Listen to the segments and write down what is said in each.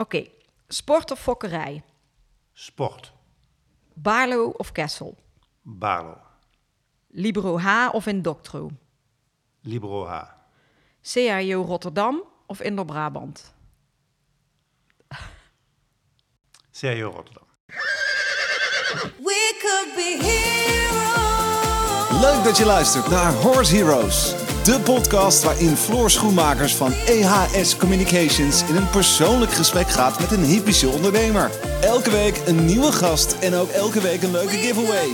Oké, sport of fokkerij? Sport. Baarlo of Kessel? Barlo. Libero H of in Doctro? Libero H. CAO Rotterdam of Indo-Brabant? CAO Rotterdam. We could be heroes. Leuk dat je luistert naar Horse Heroes. De podcast waarin Floor Schoenmakers van EHS Communications in een persoonlijk gesprek gaat met een hypische ondernemer. Elke week een nieuwe gast en ook elke week een leuke giveaway.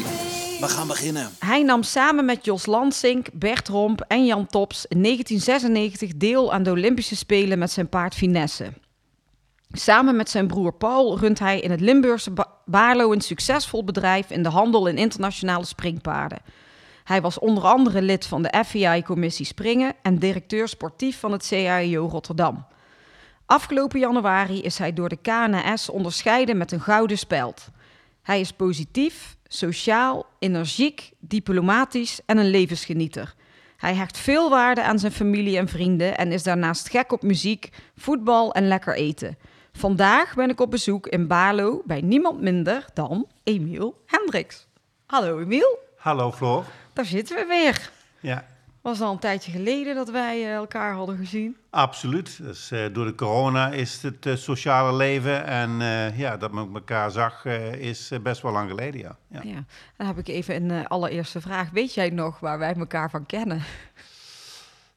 We gaan beginnen. Hij nam samen met Jos Lansink, Bert Romp en Jan Tops in 1996 deel aan de Olympische Spelen met zijn paard Finesse. Samen met zijn broer Paul runt hij in het Limburgse Ba- Baarlo een succesvol bedrijf in de handel in internationale springpaarden. Hij was onder andere lid van de FEI-commissie Springen en directeur sportief van het CAIO Rotterdam. Afgelopen januari is hij door de KNS onderscheiden met een gouden speld. Hij is positief, sociaal, energiek, diplomatisch en een levensgenieter. Hij hecht veel waarde aan zijn familie en vrienden en is daarnaast gek op muziek, voetbal en lekker eten. Vandaag ben ik op bezoek in Balo bij niemand minder dan Emiel Hendricks. Hallo Emiel, Hallo Floor. Daar zitten we weer. Ja, Was al een tijdje geleden dat wij eh, elkaar hadden gezien. absoluut. Dus, eh, door de corona is het eh, sociale leven en ja, dat men elkaar zag is best wel lang geleden, ja. ja. Ja. Dan heb ik even een allereerste vraag. Weet jij nog waar wij elkaar van kennen?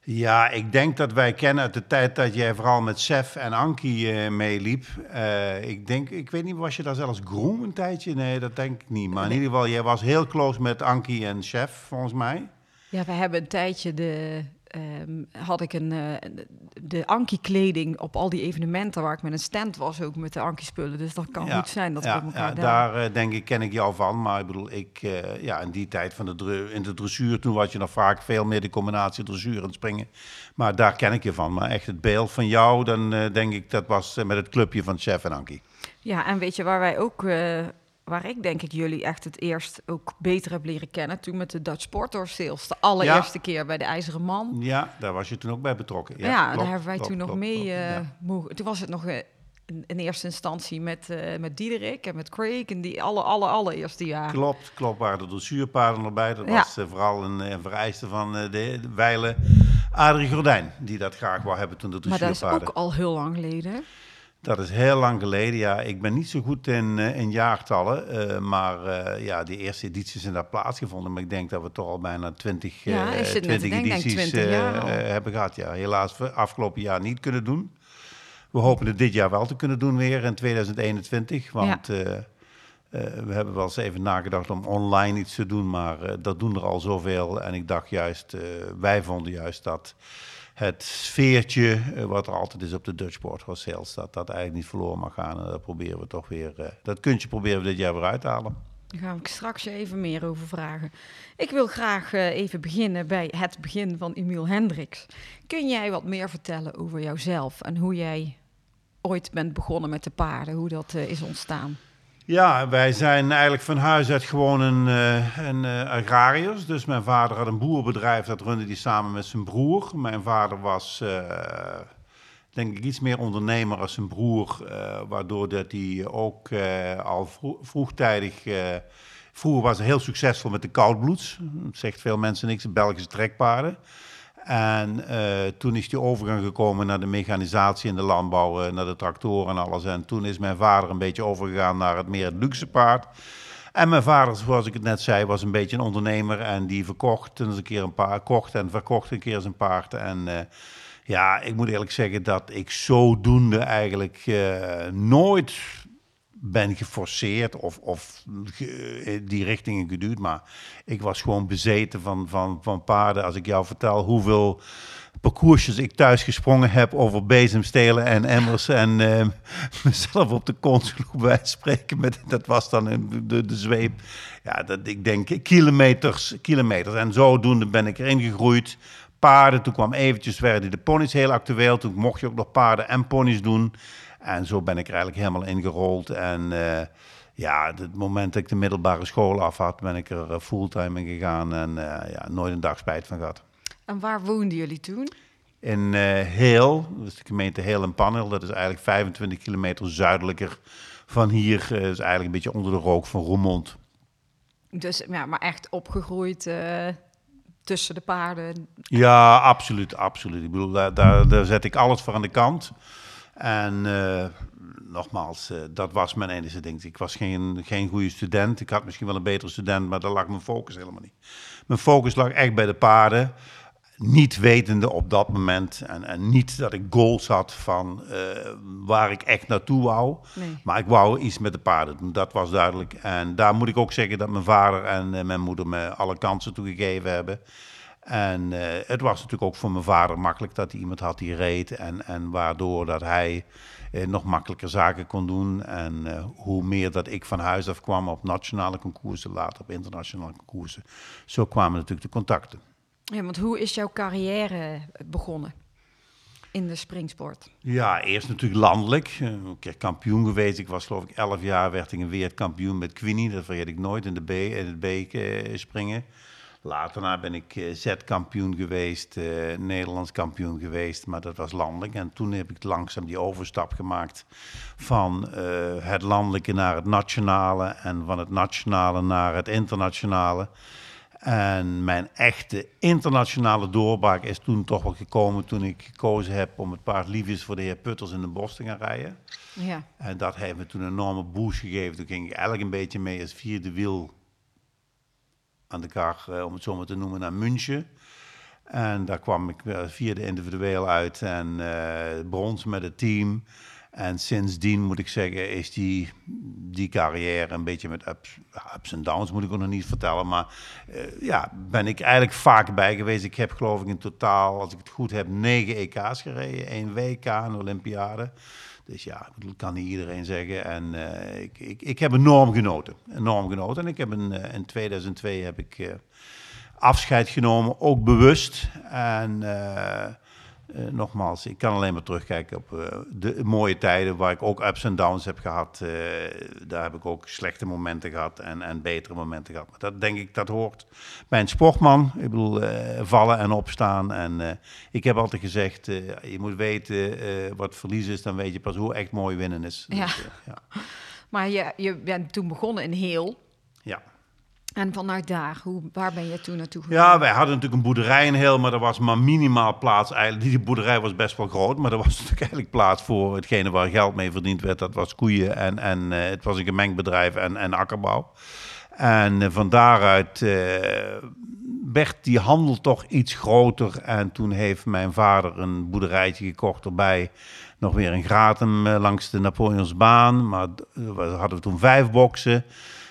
Ja, ik denk dat wij kennen uit de tijd dat jij vooral met Sef en Ankie eh, meeliep. Eh, ik denk, ik weet niet, was je daar zelfs groen een tijdje? Nee, dat denk ik niet. Maar in ieder geval, jij was heel close met Ankie en Chef, volgens mij. Ja, we hebben een tijdje de, ehm, had ik een, eh, de Anki-kleding op al die evenementen waar ik met een stand was, ook met de Anki-spullen. Dus dat kan Ja, goed zijn dat ja, we elkaar ja, daar... daar eh, denk ik, ken ik jou van. Maar ik bedoel, ik, eh, ja, in die tijd van de in de dressuur, toen was je nog vaak veel meer de combinatie dressuur en springen. Maar daar ken ik je van. Maar echt het beeld van jou, dan denk ik, dat was met het clubje van Chef en Ankie. Ja, en weet je waar wij ook, waar ik denk ik jullie echt het eerst ook beter heb leren kennen, toen met de Dutch Sportor Sales, de allereerste keer bij de IJzeren Man. Ja, daar was je toen ook bij betrokken. Ja, Ja, klopt, daar hebben wij klopt, toen nog mee klopt, eh, ja. mogen. Toen was het nog eh, in, eerste instantie met, eh met Diederik en met Craig en die alle, alle, allereerste jaren. Klopt, klopt. Waren er dressuurpaarden erbij. Dat Ja. was vooral een, eh, vereiste van de, de wijle Adrie Gordijn, die dat graag wou hebben toen de Maar dat is ook al heel lang geleden. Dat is heel lang geleden, ja. Ik ben niet zo goed in, eh, in jaartallen, eh, maar eh, ja, die eerste edities zijn daar plaatsgevonden. Maar ik denk dat we toch al bijna 20, eh Ja, ik zit net te 20 denken, denk edities 20 jaar al. hebben gehad. Ja, helaas afgelopen jaar niet kunnen doen. We hopen het dit jaar wel te kunnen doen weer in 2021, want we hebben wel eens even nagedacht om online iets te doen, maar dat doen er al zoveel. En ik dacht juist, wij vonden juist dat het sfeertje eh, wat er altijd is op de Dutch Sport Horse Sales, dat dat eigenlijk niet verloren mag gaan. En dat proberen we toch weer, eh, dat kuntje proberen we dit jaar weer uit te halen. Daar gaan we straks even meer over vragen. Ik wil graag eh, even beginnen bij het begin van Emiel Hendricks. Kun jij wat meer vertellen over jouzelf en hoe jij ooit bent begonnen met de paarden, hoe dat is ontstaan? Ja, wij zijn eigenlijk van huis uit gewoon een, eh, een eh, agrariërs. Dus mijn vader had een boerbedrijf, dat runde hij samen met zijn broer. Mijn vader was, eh, denk ik, iets meer ondernemer als zijn broer. waardoor dat hij ook al vro- vroegtijdig... vroeger was hij heel succesvol met de koudbloeds. Dat zegt veel mensen niks, de Belgische trekpaarden. En eh, toen is die overgang gekomen naar de mechanisatie in de landbouw, eh, naar de tractoren en alles. En toen is mijn vader een beetje overgegaan naar het meer luxe paard. En mijn vader, zoals ik het net zei, was een beetje een ondernemer. En die verkocht eens een keer een paard, kocht en verkocht een keer zijn paard. En eh, ja, ik moet eerlijk zeggen dat ik zodoende eigenlijk nooit ben geforceerd of, of in die richtingen geduwd. Maar ik was gewoon bezeten van, van, van paarden. Als ik jou vertel hoeveel parcoursjes ik thuis gesprongen heb over bezemstelen en emmers en eh, mezelf op de sloeg bij spreken. Met, dat was dan de, de zweep. Ja, dat, ik denk kilometers, kilometers. En zodoende ben ik erin gegroeid. Paarden, toen kwam eventjes, werden de ponies heel actueel. Toen mocht je ook nog paarden en ponies doen. En zo ben ik er eigenlijk helemaal ingerold. En eh, ja, het moment dat ik de middelbare school af had, ben ik er eh, fulltime in gegaan. En eh, ja, nooit een dag spijt van gehad. En waar woonden jullie toen? in uh, Heel, dus de gemeente Heel en Panhel. Dat is eigenlijk 25 kilometer zuidelijker van hier. Uh, is eigenlijk een beetje onder de rook van Roermond. Dus ja, maar echt opgegroeid uh, tussen de paarden. Ja, absoluut, absoluut. Ik bedoel, daar, daar, daar zet ik alles voor aan de kant. En nogmaals, dat was mijn enige ding. Ik was geen, geen goede student. Ik had misschien wel een betere student, maar daar lag mijn focus helemaal niet. Mijn focus lag echt bij de paarden niet wetende op dat moment en, en niet dat ik goals had van uh, waar ik echt naartoe wou. Nee. Maar ik wou iets met de paarden doen, dat was duidelijk. En daar moet ik ook zeggen dat mijn vader en mijn moeder me alle kansen toegegeven hebben. En uh, het was natuurlijk ook voor mijn vader makkelijk dat hij iemand had die reed. En, en waardoor dat hij nog makkelijker zaken kon doen. En hoe meer dat ik van huis af kwam op nationale concoursen, later op internationale concoursen. Zo kwamen natuurlijk de contacten. Ja, want hoe is jouw carrière begonnen in de springsport? Ja, eerst natuurlijk landelijk. Een keer kampioen geweest. Ik was geloof ik 11 jaar, werd ik een wereldkampioen met Queenie. Dat vergeet ik nooit, in, de B, in het B springen. Later ben ik uh, Z-kampioen geweest, uh, Nederlands kampioen geweest, maar dat was landelijk. En toen heb ik langzaam die overstap gemaakt van het landelijke naar het nationale en van het nationale naar het internationale. En mijn echte internationale doorbraak is toen toch wel gekomen toen ik gekozen heb om het paard liefjes voor de heer Putters in de bos te gaan rijden. Ja. En dat heeft me toen een enorme boost gegeven. Toen ging ik eigenlijk een beetje mee als vierde wiel aan de kar, eh, om het zo maar te noemen, naar München. En daar kwam ik vierde individueel uit en uh, brons met het team. En sindsdien moet ik zeggen, is die, die carrière een beetje met ups, ups en downs, moet ik ook nog niet vertellen. Maar uh, ja, ben ik eigenlijk vaak bij geweest. Ik heb geloof ik in totaal, als ik het goed heb, negen EK's gereden. één WK, een Olympiade. Dus ja, dat kan niet iedereen zeggen. En uh, ik, ik, ik heb enorm genoten. Enorm genoten. En ik heb een, uh, in 2002 heb ik afscheid genomen, ook bewust. En nogmaals, ik kan alleen maar terugkijken op uh, de mooie tijden waar ik ook ups en downs heb gehad. Uh, daar heb ik ook slechte momenten gehad en, en betere momenten gehad. Maar dat denk ik, dat hoort bij een sportman. Ik bedoel, vallen en opstaan. En ik heb altijd gezegd, je moet weten wat verlies is, dan weet je pas hoe echt mooi winnen is. Ja. Dus, ja. Maar je, je bent toen begonnen in Heel. Ja. En vanuit daar, hoe, waar ben je toen naartoe gegaan? Ja, wij hadden natuurlijk een boerderij in Heel, maar er was maar minimaal plaats. Eigenlijk, die boerderij was best wel groot, maar er was natuurlijk eigenlijk plaats voor hetgene waar geld mee verdiend werd. Dat was koeien en, en uh, het was een gemengd bedrijf en, en akkerbouw. En uh, van daaruit uh, werd die handel toch iets groter. En toen heeft mijn vader een boerderijtje gekocht erbij. Nog weer een gratum langs de Napoleonsbaan. Maar we hadden toen vijf boksen.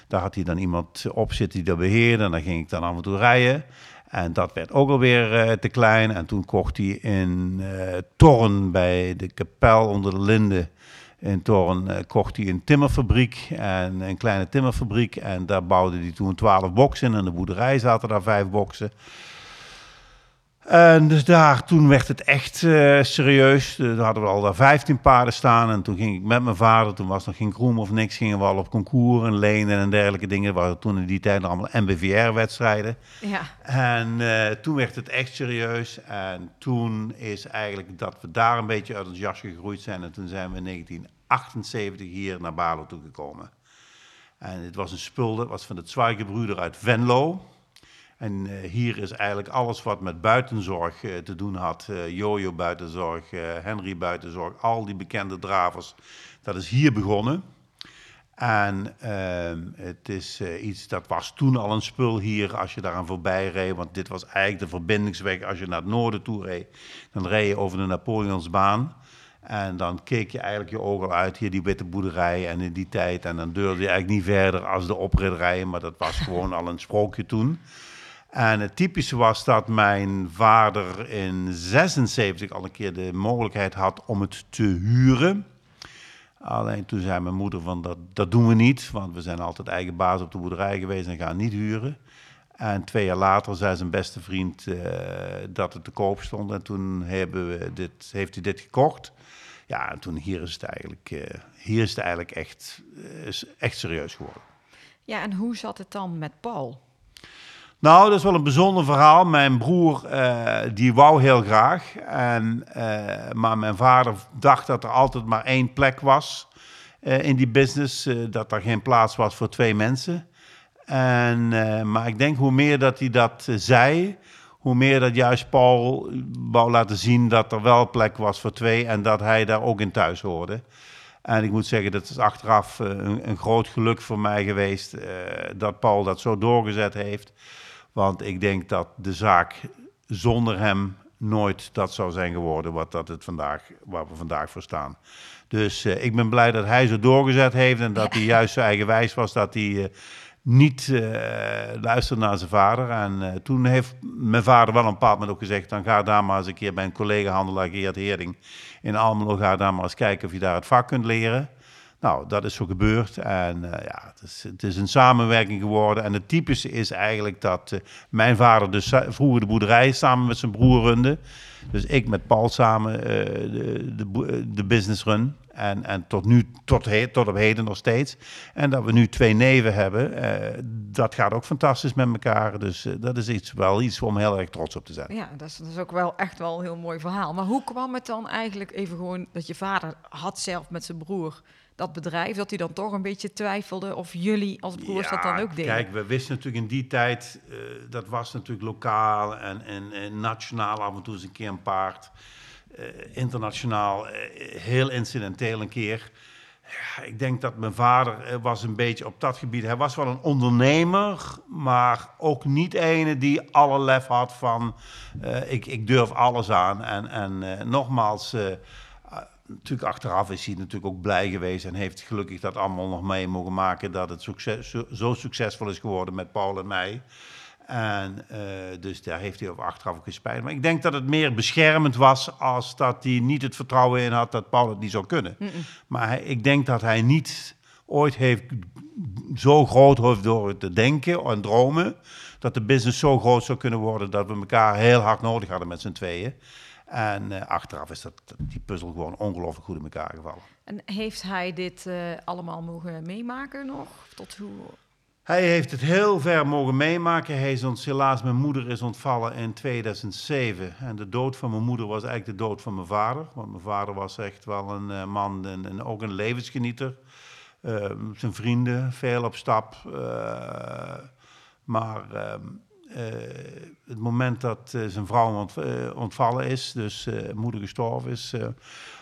Daar had hij dan iemand op zitten die dat beheerde. En dan ging ik dan af en toe rijden. En dat werd ook alweer uh, te klein. En toen kocht hij in uh, Torren bij de kapel onder de Linden. In Torren uh, kocht hij een timmerfabriek. En een kleine timmerfabriek. En daar bouwde hij toen twaalf boksen in. En de boerderij zaten daar vijf boksen. En dus daar, toen werd het echt uh, serieus. Daar hadden we al daar 15 paarden staan. En toen ging ik met mijn vader, toen was nog geen groem of niks, gingen we al op concours en lenen en dergelijke dingen. waren toen in die tijd allemaal MBVR-wedstrijden. Ja. En uh, toen werd het echt serieus. En toen is eigenlijk dat we daar een beetje uit ons jas gegroeid zijn. En toen zijn we in 1978 hier naar Balo toegekomen. En het was een spul, dat was van de Zwijgebroeder uit Venlo. En uh, hier is eigenlijk alles wat met buitenzorg uh, te doen had. Uh, Jojo buitenzorg, Henry buitenzorg, al die bekende dravers. Dat is hier begonnen. En ehm, het is iets dat was toen al een spul hier als je daaraan voorbij reed. Want dit was eigenlijk de verbindingsweg als je naar het noorden toe reed. Dan reed je over de Napoleonsbaan. En dan keek je eigenlijk je ogen uit, hier die witte boerderij en in die tijd. En dan durfde je eigenlijk niet verder als de opritterijen, maar dat was gewoon al een sprookje toen. En het typische was dat mijn vader in 76 al een keer de mogelijkheid had om het te huren. Alleen toen zei mijn moeder van dat, dat doen we niet, want we zijn altijd eigen baas op de boerderij geweest en gaan niet huren. En twee jaar later zei zijn beste vriend uh, dat het te koop stond en toen hebben we dit, heeft hij dit gekocht. Ja, en toen hier is het eigenlijk, uh, hier is het eigenlijk echt, uh, echt serieus geworden. Ja, en hoe zat het dan met Paul? Nou, dat is wel een bijzonder verhaal. Mijn broer, uh, die wou heel graag. En, uh, maar mijn vader dacht dat er altijd maar één plek was uh, in die business. dat er geen plaats was voor twee mensen. En, maar ik denk hoe meer dat hij dat zei, hoe meer dat juist Paul wou laten zien dat er wel plek was voor twee en dat hij daar ook in thuis hoorde. En ik moet zeggen, dat is achteraf een, een groot geluk voor mij geweest dat Paul dat zo doorgezet heeft. Want ik denk dat de zaak zonder hem nooit dat zou zijn geworden wat dat het vandaag, waar we vandaag voor staan. Dus uh, ik ben blij dat hij zo doorgezet heeft en dat hij juist zo eigenwijs was dat hij uh, niet uh, luisterde naar zijn vader. En toen heeft mijn vader wel een bepaald moment ook gezegd, dan ga daar maar eens een keer bij een collega-handelaar Geert Heerding in Almelo, ga daar maar eens kijken of je daar het vak kunt leren. Nou, dat is zo gebeurd. En uh, ja, het is, het is, een samenwerking geworden. En het typische is eigenlijk dat uh, mijn vader dus vroeger de boerderij samen met zijn broer runde. Dus ik met Paul samen uh, de, de, de, business run. En, en tot nu, tot, he, tot op heden nog steeds. En dat we nu twee neven hebben, dat gaat ook fantastisch met elkaar. Dus dat is iets, wel iets om heel erg trots op te zijn. Ja, dat is, dat is ook wel echt wel een heel mooi verhaal. Maar hoe kwam het dan eigenlijk even gewoon dat je vader had zelf met zijn broer dat bedrijf, dat hij dan toch een beetje twijfelde of jullie als broers dat dan ook deden? Kijk, we wisten natuurlijk in die tijd, uh, dat was natuurlijk lokaal en, en, en, nationaal af en toe eens een keer een paard. Uh, internationaal, uh, heel incidenteel een keer. Ja, ik denk dat mijn vader was een beetje op dat gebied. Hij was wel een ondernemer, maar ook niet ene die alle lef had van ik, ik durf alles aan. En, en nogmaals natuurlijk achteraf is hij natuurlijk ook blij geweest en heeft gelukkig dat allemaal nog mee mogen maken dat het succes, zo, succesvol is geworden met Paul en mij. En uh, dus daar heeft hij over achteraf ook gespijt. Maar ik denk dat het meer beschermend was als dat hij niet het vertrouwen in had dat Paul het niet zou kunnen. Mm -mm. Maar hij, ik denk dat hij niet ooit heeft zo groot heeft door te denken en dromen dat de business zo groot zou kunnen worden dat we elkaar heel hard nodig hadden met z'n tweeën. En uh, achteraf is dat, die puzzel gewoon ongelooflijk goed in elkaar gevallen. En heeft hij dit uh, allemaal mogen meemaken nog? Tot hoe... Hij heeft het heel ver mogen meemaken. Hij is ons, helaas, mijn moeder is ontvallen in 2007. En de dood van mijn moeder was eigenlijk de dood van mijn vader. Want mijn vader was echt wel een uh, man en, ook een levensgenieter. zijn vrienden, veel op stap. maar ehm, uh, het moment dat zijn vrouw ont, ontvallen is, dus moeder gestorven is,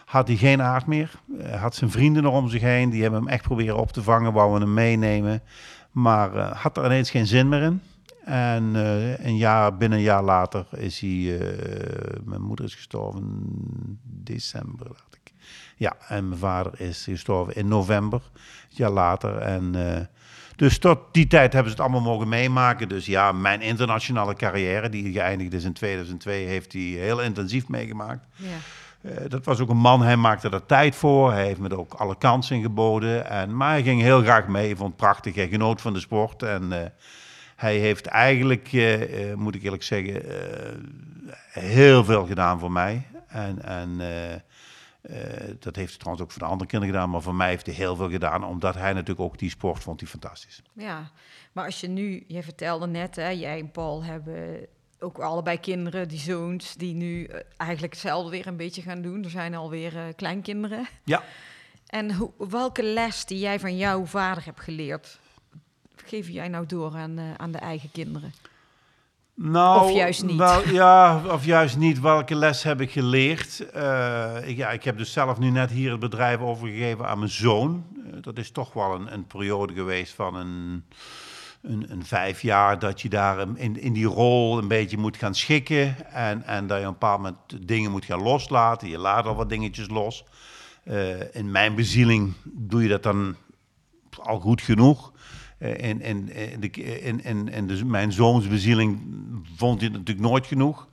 had hij geen aard meer. Hij had zijn vrienden nog om zich heen, die hebben hem echt proberen op te vangen, wouden hem meenemen. Maar had er ineens geen zin meer in. En een jaar, binnen een jaar later is hij, mijn moeder is gestorven in december, dacht ik. Ja, en mijn vader is gestorven in november, een jaar later. En dus tot die tijd hebben ze het allemaal mogen meemaken. Dus ja, mijn internationale carrière, die geëindigd is in 2002, heeft hij heel intensief meegemaakt. Ja. Uh, dat was ook een man, hij maakte er tijd voor. Hij heeft me ook alle kansen geboden. En, maar hij ging heel graag mee, vond het prachtig. Hij genoot van de sport. En uh, hij heeft eigenlijk, uh, moet ik eerlijk zeggen, heel veel gedaan voor mij. En, en dat heeft hij trouwens ook voor de andere kinderen gedaan, maar voor mij heeft hij heel veel gedaan, omdat hij natuurlijk ook die sport vond hij fantastisch. Ja, maar als je nu, je vertelde net, hè, jij en Paul hebben ook allebei kinderen, die zoons, die nu uh, eigenlijk hetzelfde weer een beetje gaan doen. Er zijn alweer uh, kleinkinderen. Ja. En hoe, welke les die jij van jouw vader hebt geleerd, geef jij nou door aan, aan de eigen kinderen? Nou, of juist niet? Wel, ja, of juist niet. Welke les heb ik geleerd? Uh, ik, ja, ik heb dus zelf nu net hier het bedrijf overgegeven aan mijn zoon. Dat is toch wel een, een periode geweest van een, een, een, vijf jaar... dat je daar in, in die rol een beetje moet gaan schikken... en, en dat je een bepaald moment dingen moet gaan loslaten. Je laat al wat dingetjes los. Uh, in mijn bezieling doe je dat dan al goed genoeg... En, en, en, de, en, en dus mijn zoons bezieling vond hij natuurlijk nooit genoeg.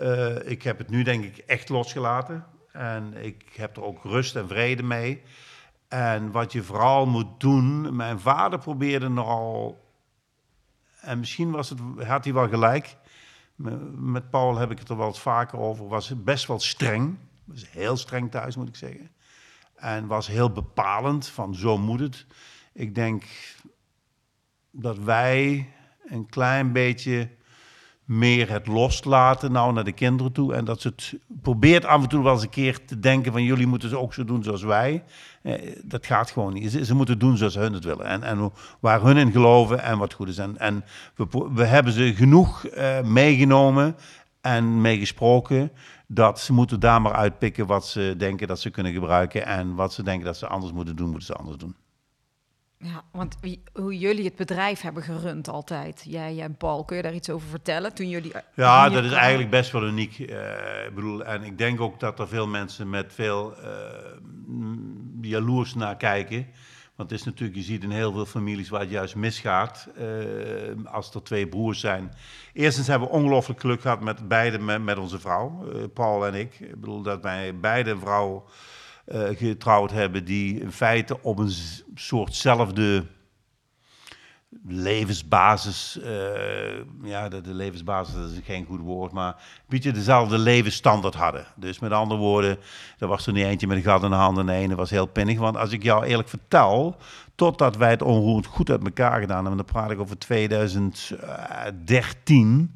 Uh, ik heb het nu denk ik echt losgelaten. En ik heb er ook rust en vrede mee. En wat je vooral moet doen, mijn vader probeerde nogal, en misschien was het, had hij wel gelijk. Met Paul heb ik het er wel eens vaker over, was best wel streng. Was heel streng thuis moet ik zeggen. En was heel bepalend van zo moet het. Ik denk, dat wij een klein beetje meer het loslaten nou naar de kinderen toe. En dat ze het probeert af en toe wel eens een keer te denken van jullie moeten ze ook zo doen zoals wij. Eh, dat gaat gewoon niet. Ze, ze, moeten doen zoals hun het willen. En, en waar hun in geloven en wat goed is. En, en we, we hebben ze genoeg uh, meegenomen en meegesproken dat ze moeten daar maar uitpikken wat ze denken dat ze kunnen gebruiken. En wat ze denken dat ze anders moeten doen, moeten ze anders doen. Ja, want wie, hoe jullie het bedrijf hebben gerund altijd, jij en Paul, kun je daar iets over vertellen? Toen jullie ja, dat is eigenlijk best wel uniek. Uh, ik bedoel, en ik denk ook dat er veel mensen met veel uh, jaloers naar kijken. Want het is natuurlijk, je ziet in heel veel families waar het juist misgaat. Uh, als er twee broers zijn. Eerstens hebben we ongelooflijk geluk gehad met beide, met, met onze vrouw, Paul en ik. Ik bedoel dat wij beide vrouwen uh, getrouwd hebben die in feite op een soortzelfde levensbasis, uh, ja, de, de, levensbasis dat is geen goed woord, maar een beetje dezelfde levensstandaard hadden. Dus met andere woorden, er was er niet eentje met een gat in de handen, nee, dat was heel pinnig. Want als ik jou eerlijk vertel, totdat wij het onroerend goed uit elkaar gedaan hebben, dan praat ik over 2013,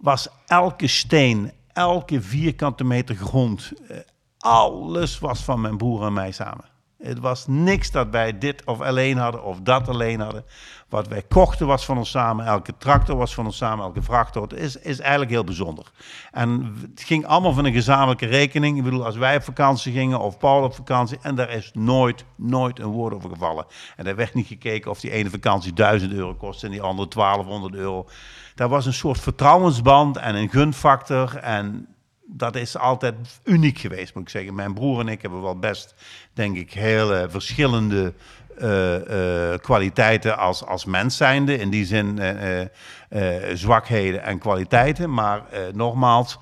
was elke steen, elke vierkante meter grond, uh, alles was van mijn broer en mij samen. Het was niks dat wij dit of alleen hadden of dat alleen hadden. Wat wij kochten was van ons samen. Elke tractor was van ons samen. Elke vrachtauto is, is eigenlijk heel bijzonder. En het ging allemaal van een gezamenlijke rekening. Ik bedoel, als wij op vakantie gingen of Paul op vakantie. En daar is nooit, nooit een woord over gevallen. En er werd niet gekeken of die ene vakantie 1000 euro kostte en die andere 1200 euro. Daar was een soort vertrouwensband en een gunfactor. En dat is altijd uniek geweest, moet ik zeggen. Mijn broer en ik hebben wel best, denk ik, hele verschillende uh, uh, kwaliteiten als, als mens zijnde. In die zin uh, zwakheden en kwaliteiten. Maar nogmaals,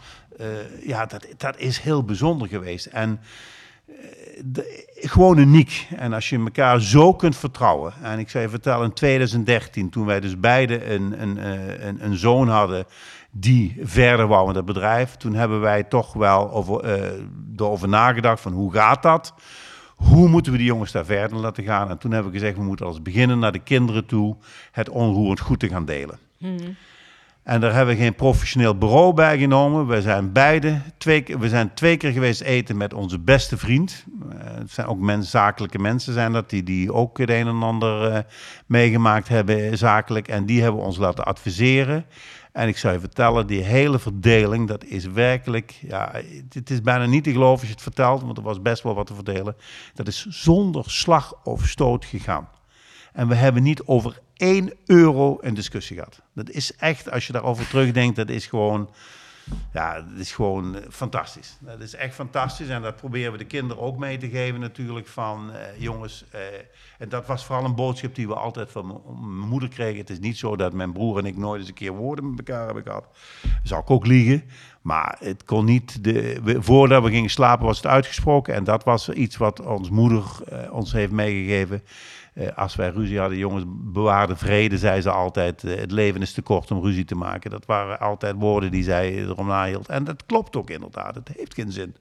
ja, dat, dat is heel bijzonder geweest. En gewoon uniek. En als je elkaar zo kunt vertrouwen. En ik zou je vertellen, in 2013, toen wij dus beide een, een, een, een zoon hadden die verder wou met het bedrijf. Toen hebben wij toch wel over, uh, erover nagedacht van hoe gaat dat? Hoe moeten we die jongens daar verder laten gaan? En toen hebben we gezegd, we moeten als beginnen naar de kinderen toe het onroerend goed te gaan delen. Hmm. En daar hebben we geen professioneel bureau bij genomen. We zijn beide twee, we zijn twee keer geweest eten met onze beste vriend. Uh, het zijn ook zakelijke mensen zijn dat, die, die ook het een en ander uh, meegemaakt hebben zakelijk. En die hebben ons laten adviseren. En ik zou je vertellen, die hele verdeling, dat is werkelijk, ja, het is bijna niet te geloven als je het vertelt, want er was best wel wat te verdelen. Dat is zonder slag of stoot gegaan. En we hebben niet over één euro een discussie gehad. Dat is echt, als je daarover terugdenkt, dat is gewoon ja, het is gewoon eh, fantastisch. Dat is echt fantastisch en dat proberen we de kinderen ook mee te geven natuurlijk van eh, jongens. Eh, en dat was vooral een boodschap die we altijd van mijn moeder kregen. Het is niet zo dat mijn broer en ik nooit eens een keer woorden met elkaar hebben gehad. Zou ik ook liegen. Maar het kon niet, de, voordat we gingen slapen was het uitgesproken. En dat was iets wat ons moeder ons heeft meegegeven. Uh, als wij ruzie hadden, jongens, bewaar de vrede, zei ze altijd. Uh, het leven is te kort om ruzie te maken. Dat waren altijd woorden die zij erom nahield. En dat klopt ook inderdaad. Het heeft geen zin.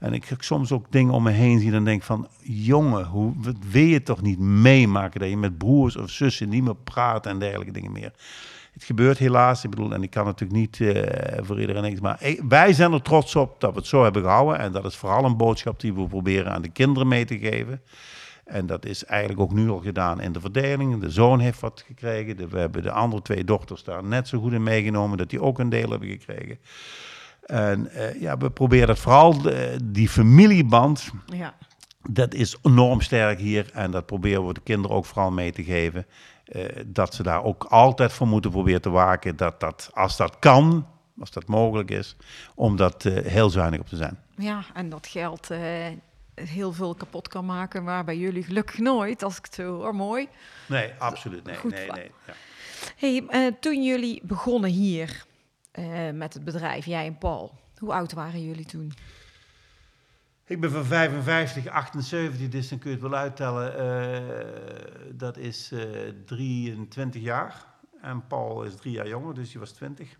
En ik soms ook dingen om me heen zien en denk van... jongen, hoe wil je toch niet meemaken dat je met broers of zussen niet meer praat en dergelijke dingen meer. Het gebeurt helaas. Ik bedoel, en ik kan natuurlijk niet uh, voor iedereen niks. Maar wij zijn er trots op dat we het zo hebben gehouden. En dat is vooral een boodschap die we proberen aan de kinderen mee te geven. En dat is eigenlijk ook nu al gedaan in de verdeling. De zoon heeft wat gekregen. we hebben de andere twee dochters daar net zo goed in meegenomen dat die ook een deel hebben gekregen. En uh, ja, we proberen dat vooral, de, die familieband, ja. dat is enorm sterk hier. En dat proberen we de kinderen ook vooral mee te geven. Uh, dat ze daar ook altijd voor moeten proberen te waken. Dat dat, als dat kan, als dat mogelijk is, om dat uh, heel zuinig op te zijn. Ja, en dat geldt heel veel kapot kan maken, maar bij jullie gelukkig nooit, als ik het zo hoor. Mooi. Nee, absoluut. Nee, Goed nee, nee. Ja. Hey, uh, toen jullie begonnen hier uh, met het bedrijf, jij en Paul, hoe oud waren jullie toen? Ik ben van 55, 78, dus dan kun je het wel uittellen. Uh, dat is 23 jaar. En Paul is drie jaar jonger, dus hij was 20.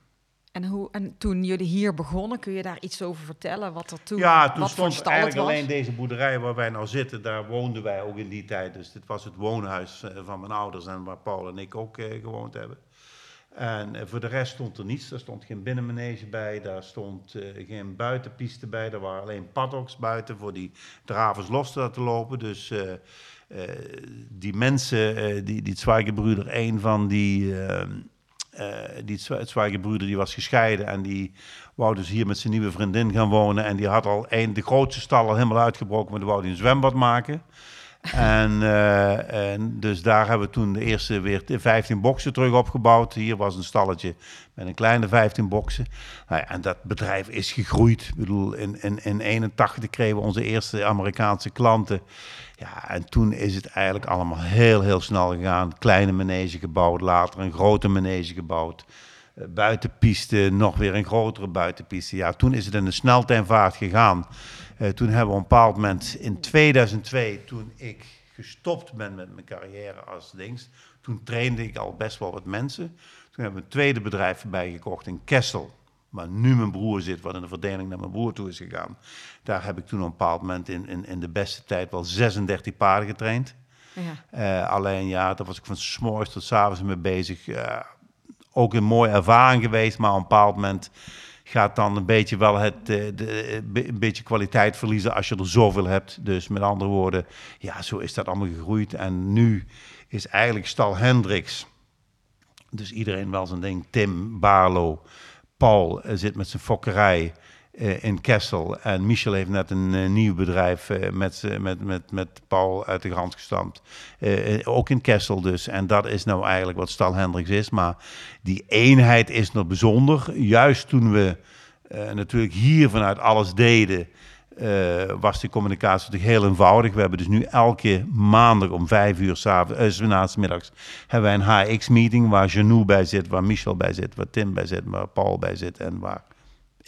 En, hoe, en toen jullie hier begonnen, kun je daar iets over vertellen? Wat er toen, ja, toen stond eigenlijk alleen deze boerderij waar wij nou zitten. Daar woonden wij ook in die tijd. Dus dit was het woonhuis eh, van mijn ouders en waar Paul en ik ook eh, gewoond hebben. En eh, voor de rest stond er niets. Er stond geen binnenmanege bij, daar stond eh, geen buitenpiste bij. Er waren alleen paddocks buiten voor die dravers los te laten lopen. Dus eh, eh, die mensen, eh, die, die een van die... eh, die Zwe- Zwijgerbruder die was gescheiden en die wou dus hier met zijn nieuwe vriendin gaan wonen. En die had al een, de grootste stal al helemaal uitgebroken, maar die wou een zwembad maken. En, eh, en dus daar hebben we toen de eerste weer de 15 boksen terug opgebouwd. Hier was een stalletje met een kleine 15 boksen. Nou ja, en dat bedrijf is gegroeid. Ik bedoel, in, in, in 81 kregen we onze eerste Amerikaanse klanten. Ja, en toen is het eigenlijk allemaal heel, heel snel gegaan. Kleine manege gebouwd, later een grote manege gebouwd. Eh, buitenpiste, nog weer een grotere buitenpiste. Ja, toen is het in een sneltreinvaart gegaan. Eh, toen hebben we op een bepaald moment in 2002, toen ik gestopt ben met mijn carrière als dings, toen trainde ik al best wel wat mensen. Toen hebben we een tweede bedrijf erbij gekocht in Kessel, waar nu mijn broer zit, wat in de verdeling naar mijn broer toe is gegaan. Daar heb ik toen op een bepaald moment in, in, in de beste tijd wel 36 paarden getraind. Ja. Eh, alleen ja, daar was ik van 's morgens tot 's avonds mee bezig. Ook een mooie ervaring geweest, maar op een bepaald moment gaat dan een beetje wel het, eh, de, eh, een beetje kwaliteit verliezen als je er zoveel hebt. Dus met andere woorden, ja, zo is dat allemaal gegroeid. En nu is eigenlijk Stal Hendricks, dus iedereen wel zijn ding, Tim, Barlo, Paul eh, zit met zijn fokkerij in Kessel. En Michel heeft net een eh, nieuw bedrijf eh, met, met, met, met Paul uit de grond gestampt. Eh, eh, ook in Kessel dus. En dat is nou eigenlijk wat Stal Hendricks is. Maar die eenheid is nog bijzonder. Juist toen we eh, natuurlijk hier vanuit alles deden... eh, was die communicatie natuurlijk heel eenvoudig. We hebben dus nu elke maandag om vijf uur s'avonds, eh, 's middags, hebben wij een HX-meeting waar Janou bij zit, waar Michel bij zit, waar Tim bij zit, waar Paul bij zit en waar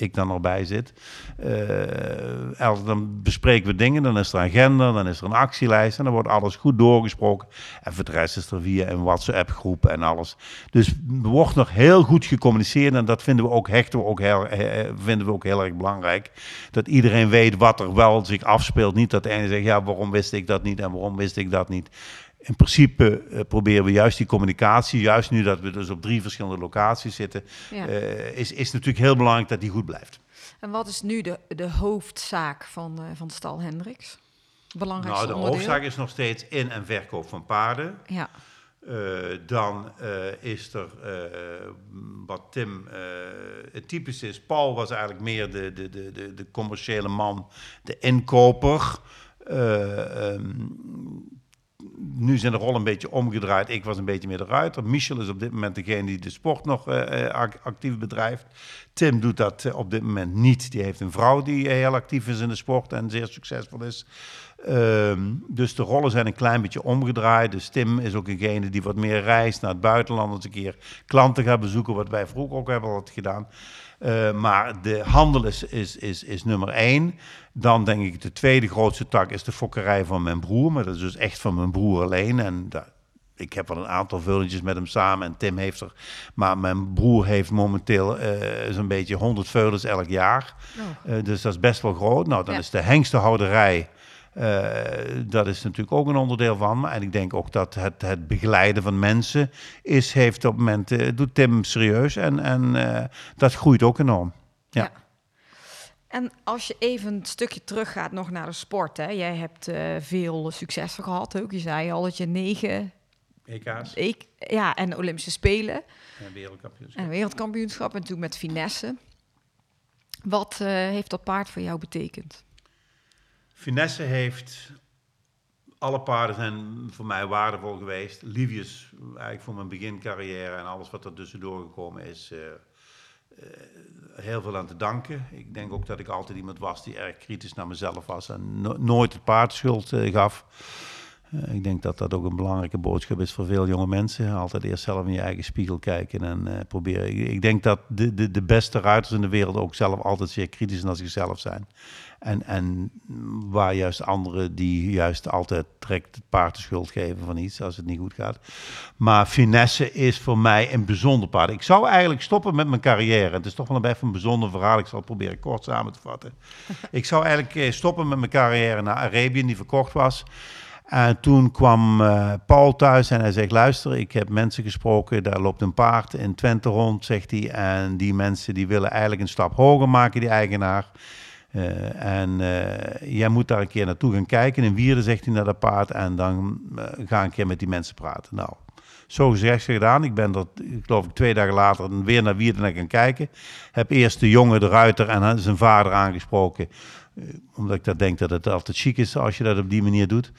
ik dan nog bij zit. Eh, dan bespreken we dingen, dan is er een agenda, dan is er een actielijst en dan wordt alles goed doorgesproken. En voor de rest is er via een WhatsApp-groep en alles. Dus er wordt nog heel goed gecommuniceerd en dat vinden we ook, hechten we ook heel, vinden we ook heel erg belangrijk. Dat iedereen weet wat er wel zich afspeelt. Niet dat de ene zegt, ja, waarom wist ik dat niet en waarom wist ik dat niet. In principe eh, proberen we juist die communicatie, juist nu dat we dus op drie verschillende locaties zitten, Ja. eh, is, is natuurlijk heel belangrijk dat die goed blijft. En wat is nu de, de hoofdzaak van, eh van Stal Hendricks? Belangrijkste Nou, de onderdeel? hoofdzaak is nog steeds in- en verkoop van paarden. Ja, dan is er wat Tim het typisch is. Paul was eigenlijk meer de, de, de, de, de commerciële man, de inkoper. Eh, ehm, nu zijn de rollen een beetje omgedraaid. Ik was een beetje meer de ruiter. Michel is op dit moment degene die de sport nog eh, eh, ac- actief bedrijft. Tim doet dat eh, op dit moment niet. Die heeft een vrouw die heel actief is in de sport en zeer succesvol is. Ehm, dus de rollen zijn een klein beetje omgedraaid. Dus Tim is ook degene die wat meer reist naar het buitenland. Eens een keer klanten gaat bezoeken, wat wij vroeger ook hebben gedaan. Eh, maar de handel is, is, is, is nummer één. Dan denk ik de tweede grootste tak is de fokkerij van mijn broer. Maar dat is dus echt van mijn broer alleen. En daar, ik heb wel een aantal veulentjes met hem samen en Tim heeft er. Maar mijn broer heeft momenteel eh, zo'n beetje 100 veulens elk jaar. Oh. Eh, dus dat is best wel groot. Nou, dan Ja. is de hengstenhouderij. Eh, dat is natuurlijk ook een onderdeel van. En ik denk ook dat het, het begeleiden van mensen is, heeft op het moment, eh, doet Tim serieus. En, en eh, dat groeit ook enorm. Ja. Ja. En als je even een stukje teruggaat nog naar de sport, hè? jij hebt eh, veel successen gehad ook. Je zei al dat je negen, EK's ik, ja, en Olympische Spelen en wereldkampioenschap. en wereldkampioenschap en toen met finesse. Wat eh, heeft dat paard voor jou betekend? Finesse heeft. Alle paarden zijn voor mij waardevol geweest. Livius, eigenlijk voor mijn begincarrière en alles wat er tussendoor gekomen is, eh, eh, heel veel aan te danken. Ik denk ook dat ik altijd iemand was die erg kritisch naar mezelf was en no- nooit het paard schuld eh, gaf. Eh, ik denk dat dat ook een belangrijke boodschap is voor veel jonge mensen. Altijd eerst zelf in je eigen spiegel kijken en eh, proberen. Ik, denk dat de, de, de beste ruiters in de wereld ook zelf altijd zeer kritisch naar zichzelf zijn. En, en waar juist anderen die juist altijd direct het paard de schuld geven van iets als het niet goed gaat. Maar finesse is voor mij een bijzonder paard. Ik zou eigenlijk stoppen met mijn carrière. Het is toch wel een even een bijzonder verhaal. Ik zal het proberen kort samen te vatten. ik zou eigenlijk eh, stoppen met mijn carrière naar Arabië, die verkocht was. En toen kwam uh, Paul thuis en hij zegt: Luister, ik heb mensen gesproken. Daar loopt een paard in Twente rond, zegt hij. En die mensen die willen eigenlijk een stap hoger maken, die eigenaar. Uh, en jij moet daar een keer naartoe gaan kijken. In Wierde zegt hij naar dat paard. En dan ga een keer met die mensen praten. Nou, zo gezegd gedaan. Ik ben er, ik geloof ik, twee dagen later weer naar Wierden gaan kijken. Heb eerst de jongen, de ruiter en zijn vader aangesproken. Omdat ik dat denk dat het altijd chic is als je dat op die manier doet.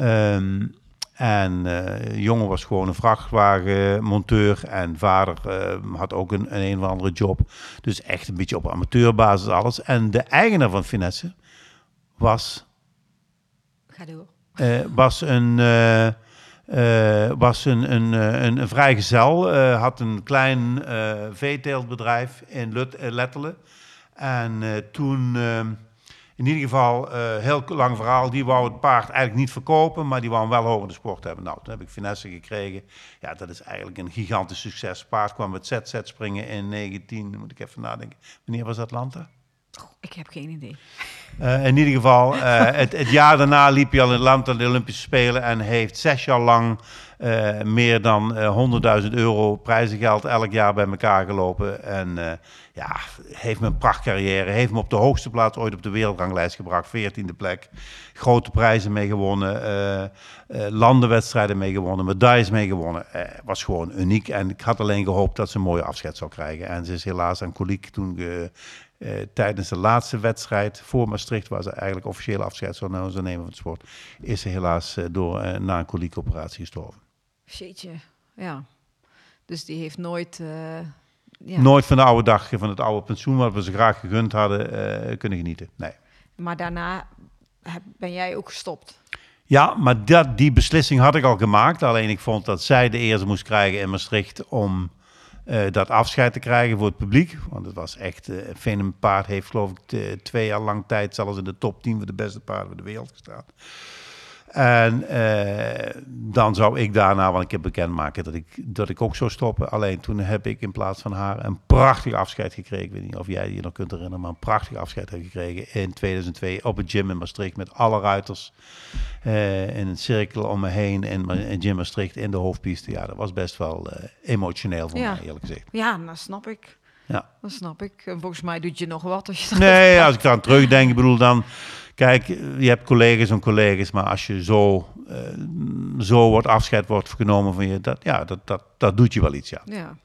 Um, en uh, jongen was gewoon een vrachtwagenmonteur. En vader uh, had ook een, een, een of andere job. Dus echt een beetje op amateurbasis alles. En de eigenaar van Finesse was... Ga door. Uh, was een... was een, een, een, een vrijgezel. had een klein veeteeltbedrijf in Lut, Lettelen. En toen ehm, in ieder geval, uh, heel lang verhaal, die wou het paard eigenlijk niet verkopen, maar die wou hem wel hoger de sport hebben. Nou, toen heb ik finesse gekregen. Ja, dat is eigenlijk een gigantisch succes. Paard kwam met ZZ springen in 19, moet ik even nadenken. Wanneer was Atlanta? Ik heb geen idee. Uh, in ieder geval, uh, het, het, jaar daarna liep hij al in Atlanta de Olympische Spelen en heeft zes jaar lang uh, meer dan 100.000 euro prijzengeld elk jaar bij elkaar gelopen. En ja, heeft me een prachtcarrière. Heeft me op de hoogste plaats ooit op de wereldranglijst gebracht. 14e plek. Grote prijzen mee gewonnen. Landenwedstrijden mee gewonnen. Medailles mee gewonnen. Was gewoon uniek. En ik had alleen gehoopt dat ze een mooie afscheid zou krijgen. En ze is helaas aan koliek toen... tijdens de laatste wedstrijd voor Maastricht, waar ze eigenlijk officieel afscheid zou nemen van het sport, is ze helaas door na een koliekoperatie gestorven. Jeetje, ja. Dus die heeft nooit ja. nooit van de oude dag, van het oude pensioen, wat we ze graag gegund hadden, kunnen genieten. Nee. Maar daarna ben jij ook gestopt? Ja, maar dat, die beslissing had ik al gemaakt. Alleen ik vond dat zij de eerste moest krijgen in Maastricht om dat afscheid te krijgen voor het publiek. Want het was echt, uh, Venom Paard heeft geloof ik twee jaar lang tijd zelfs in de top 10 van de beste paarden van de wereld gestaan. En uh, dan zou ik daarna, want ik heb bekendmaken dat ik, dat ik ook zou stoppen. Alleen toen heb ik in plaats van haar een prachtig afscheid gekregen. Ik weet niet of jij je nog kunt herinneren, maar een prachtig afscheid heb gekregen in 2002 op het gym in Maastricht met alle ruiters uh, in een cirkel om me heen in, in gym Maastricht in de hoofdpiste. Ja, dat was best wel uh, emotioneel voor mij, eerlijk gezegd. Ja, dat snap ik. Ja. Dat snap ik. En volgens mij doet je nog wat als je Nee, als ik dan terugdenk, ik bedoel dan Kijk, je hebt collega's en collega's, maar als je zo, uh, zo wordt afscheid wordt genomen van je, dat, ja, dat, dat, dat doet je wel iets, ja. ja.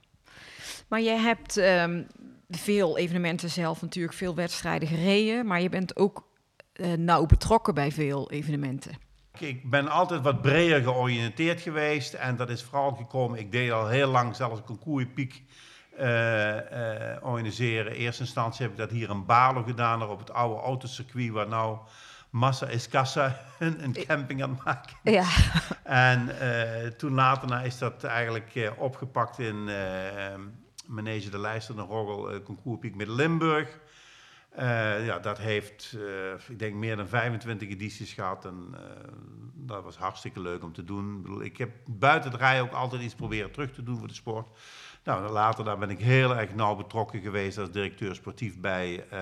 Maar jij hebt um, veel evenementen zelf natuurlijk, veel wedstrijden gereden, maar je bent ook uh, nauw betrokken bij veel evenementen. Ik ben altijd wat breder georiënteerd geweest en dat is vooral gekomen, ik deed al heel lang zelfs concours piek uh, uh, organiseren. In eerste instantie heb ik dat hier in Balo gedaan, op het oude autocircuit, waar nou Massa is Kassa een, een camping aan het maken. Ja. En uh, toen later is dat eigenlijk opgepakt in Manege de Leijster, de Roggel, Concours Piek met Limburg. ja, dat heeft, ik denk, meer dan 25 edities gehad. En dat was hartstikke leuk om te doen. Ik, bedoel, ik heb buiten het rijden ook altijd iets proberen terug te doen voor de sport. Nou, later daar ben ik heel erg nauw betrokken geweest als directeur sportief bij uh,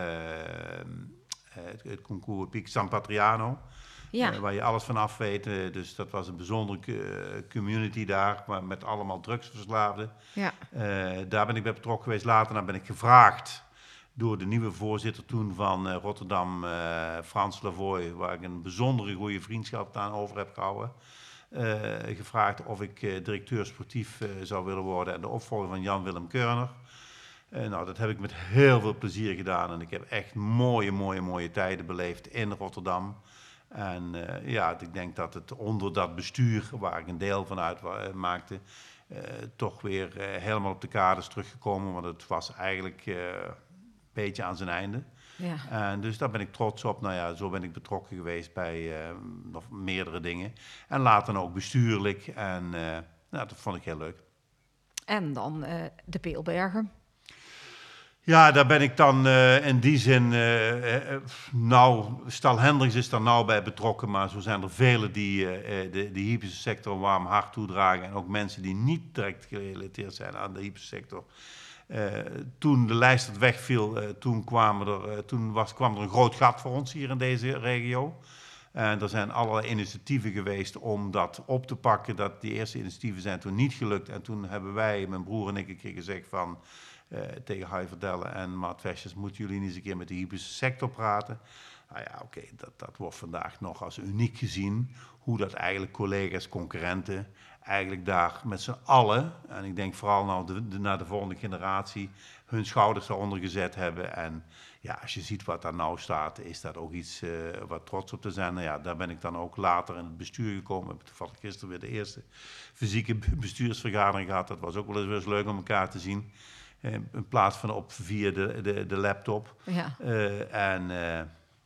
het, het, concours Piek San Patriano. Ja. Uh, waar je alles van af weet. Uh, dus dat was een bijzondere community daar, maar met allemaal drugsverslaafden. Ja. daar ben ik bij betrokken geweest. Later ben ik gevraagd door de nieuwe voorzitter toen van Rotterdam, Frans Lavoy, waar ik een bijzondere goede vriendschap aan over heb gehouden. Uh, gevraagd of ik uh, directeur sportief uh, zou willen worden en de opvolger van Jan-Willem Keurner. nou, dat heb ik met heel veel plezier gedaan en ik heb echt mooie, mooie, mooie tijden beleefd in Rotterdam. En ja, ik denk dat het onder dat bestuur, waar ik een deel van uit maakte, toch weer helemaal op de kaders teruggekomen. Want het was eigenlijk een beetje aan zijn einde. Ja. Dus daar ben ik trots op. Nou ja, zo ben ik betrokken geweest bij uh, nog meerdere dingen. En later ook bestuurlijk. En uh, nou, dat vond ik heel leuk. En dan uh, de Peelbergen. Ja, daar ben ik dan in die zin, nou, Stal Hendricks is daar nou bij betrokken, maar zo zijn er velen die de, de hypische sector een warm hart toedragen en ook mensen die niet direct gerelateerd zijn aan de hypische sector. Uh, toen de lijst het wegviel, uh, toen, kwamen er, uh, toen was, kwam er een groot gat voor ons hier in deze regio. En er zijn allerlei initiatieven geweest om dat op te pakken. Dat die eerste initiatieven zijn toen niet gelukt. En toen hebben wij, mijn broer en ik, een keer gezegd van... Uh, tegen Hai Verdellen en Maat Vestjes, moeten jullie niet eens een keer met de hypische sector praten? Nou ja, oké, dat, dat wordt vandaag nog als uniek gezien. Hoe dat eigenlijk collega's, concurrenten, eigenlijk daar met z'n allen, en ik denk vooral naar de, naar de volgende generatie, hun schouders eronder gezet hebben. En ja, als je ziet wat daar nou staat, is dat ook iets uh, wat trots op te zijn. Nou ja, daar ben ik dan ook later in het bestuur gekomen. Heb ik toevallig gisteren weer de eerste fysieke bestuursvergadering gehad. Dat was ook wel eens, leuk om elkaar te zien. Uh, in plaats van op via de, de, de laptop. Ja. Uh, en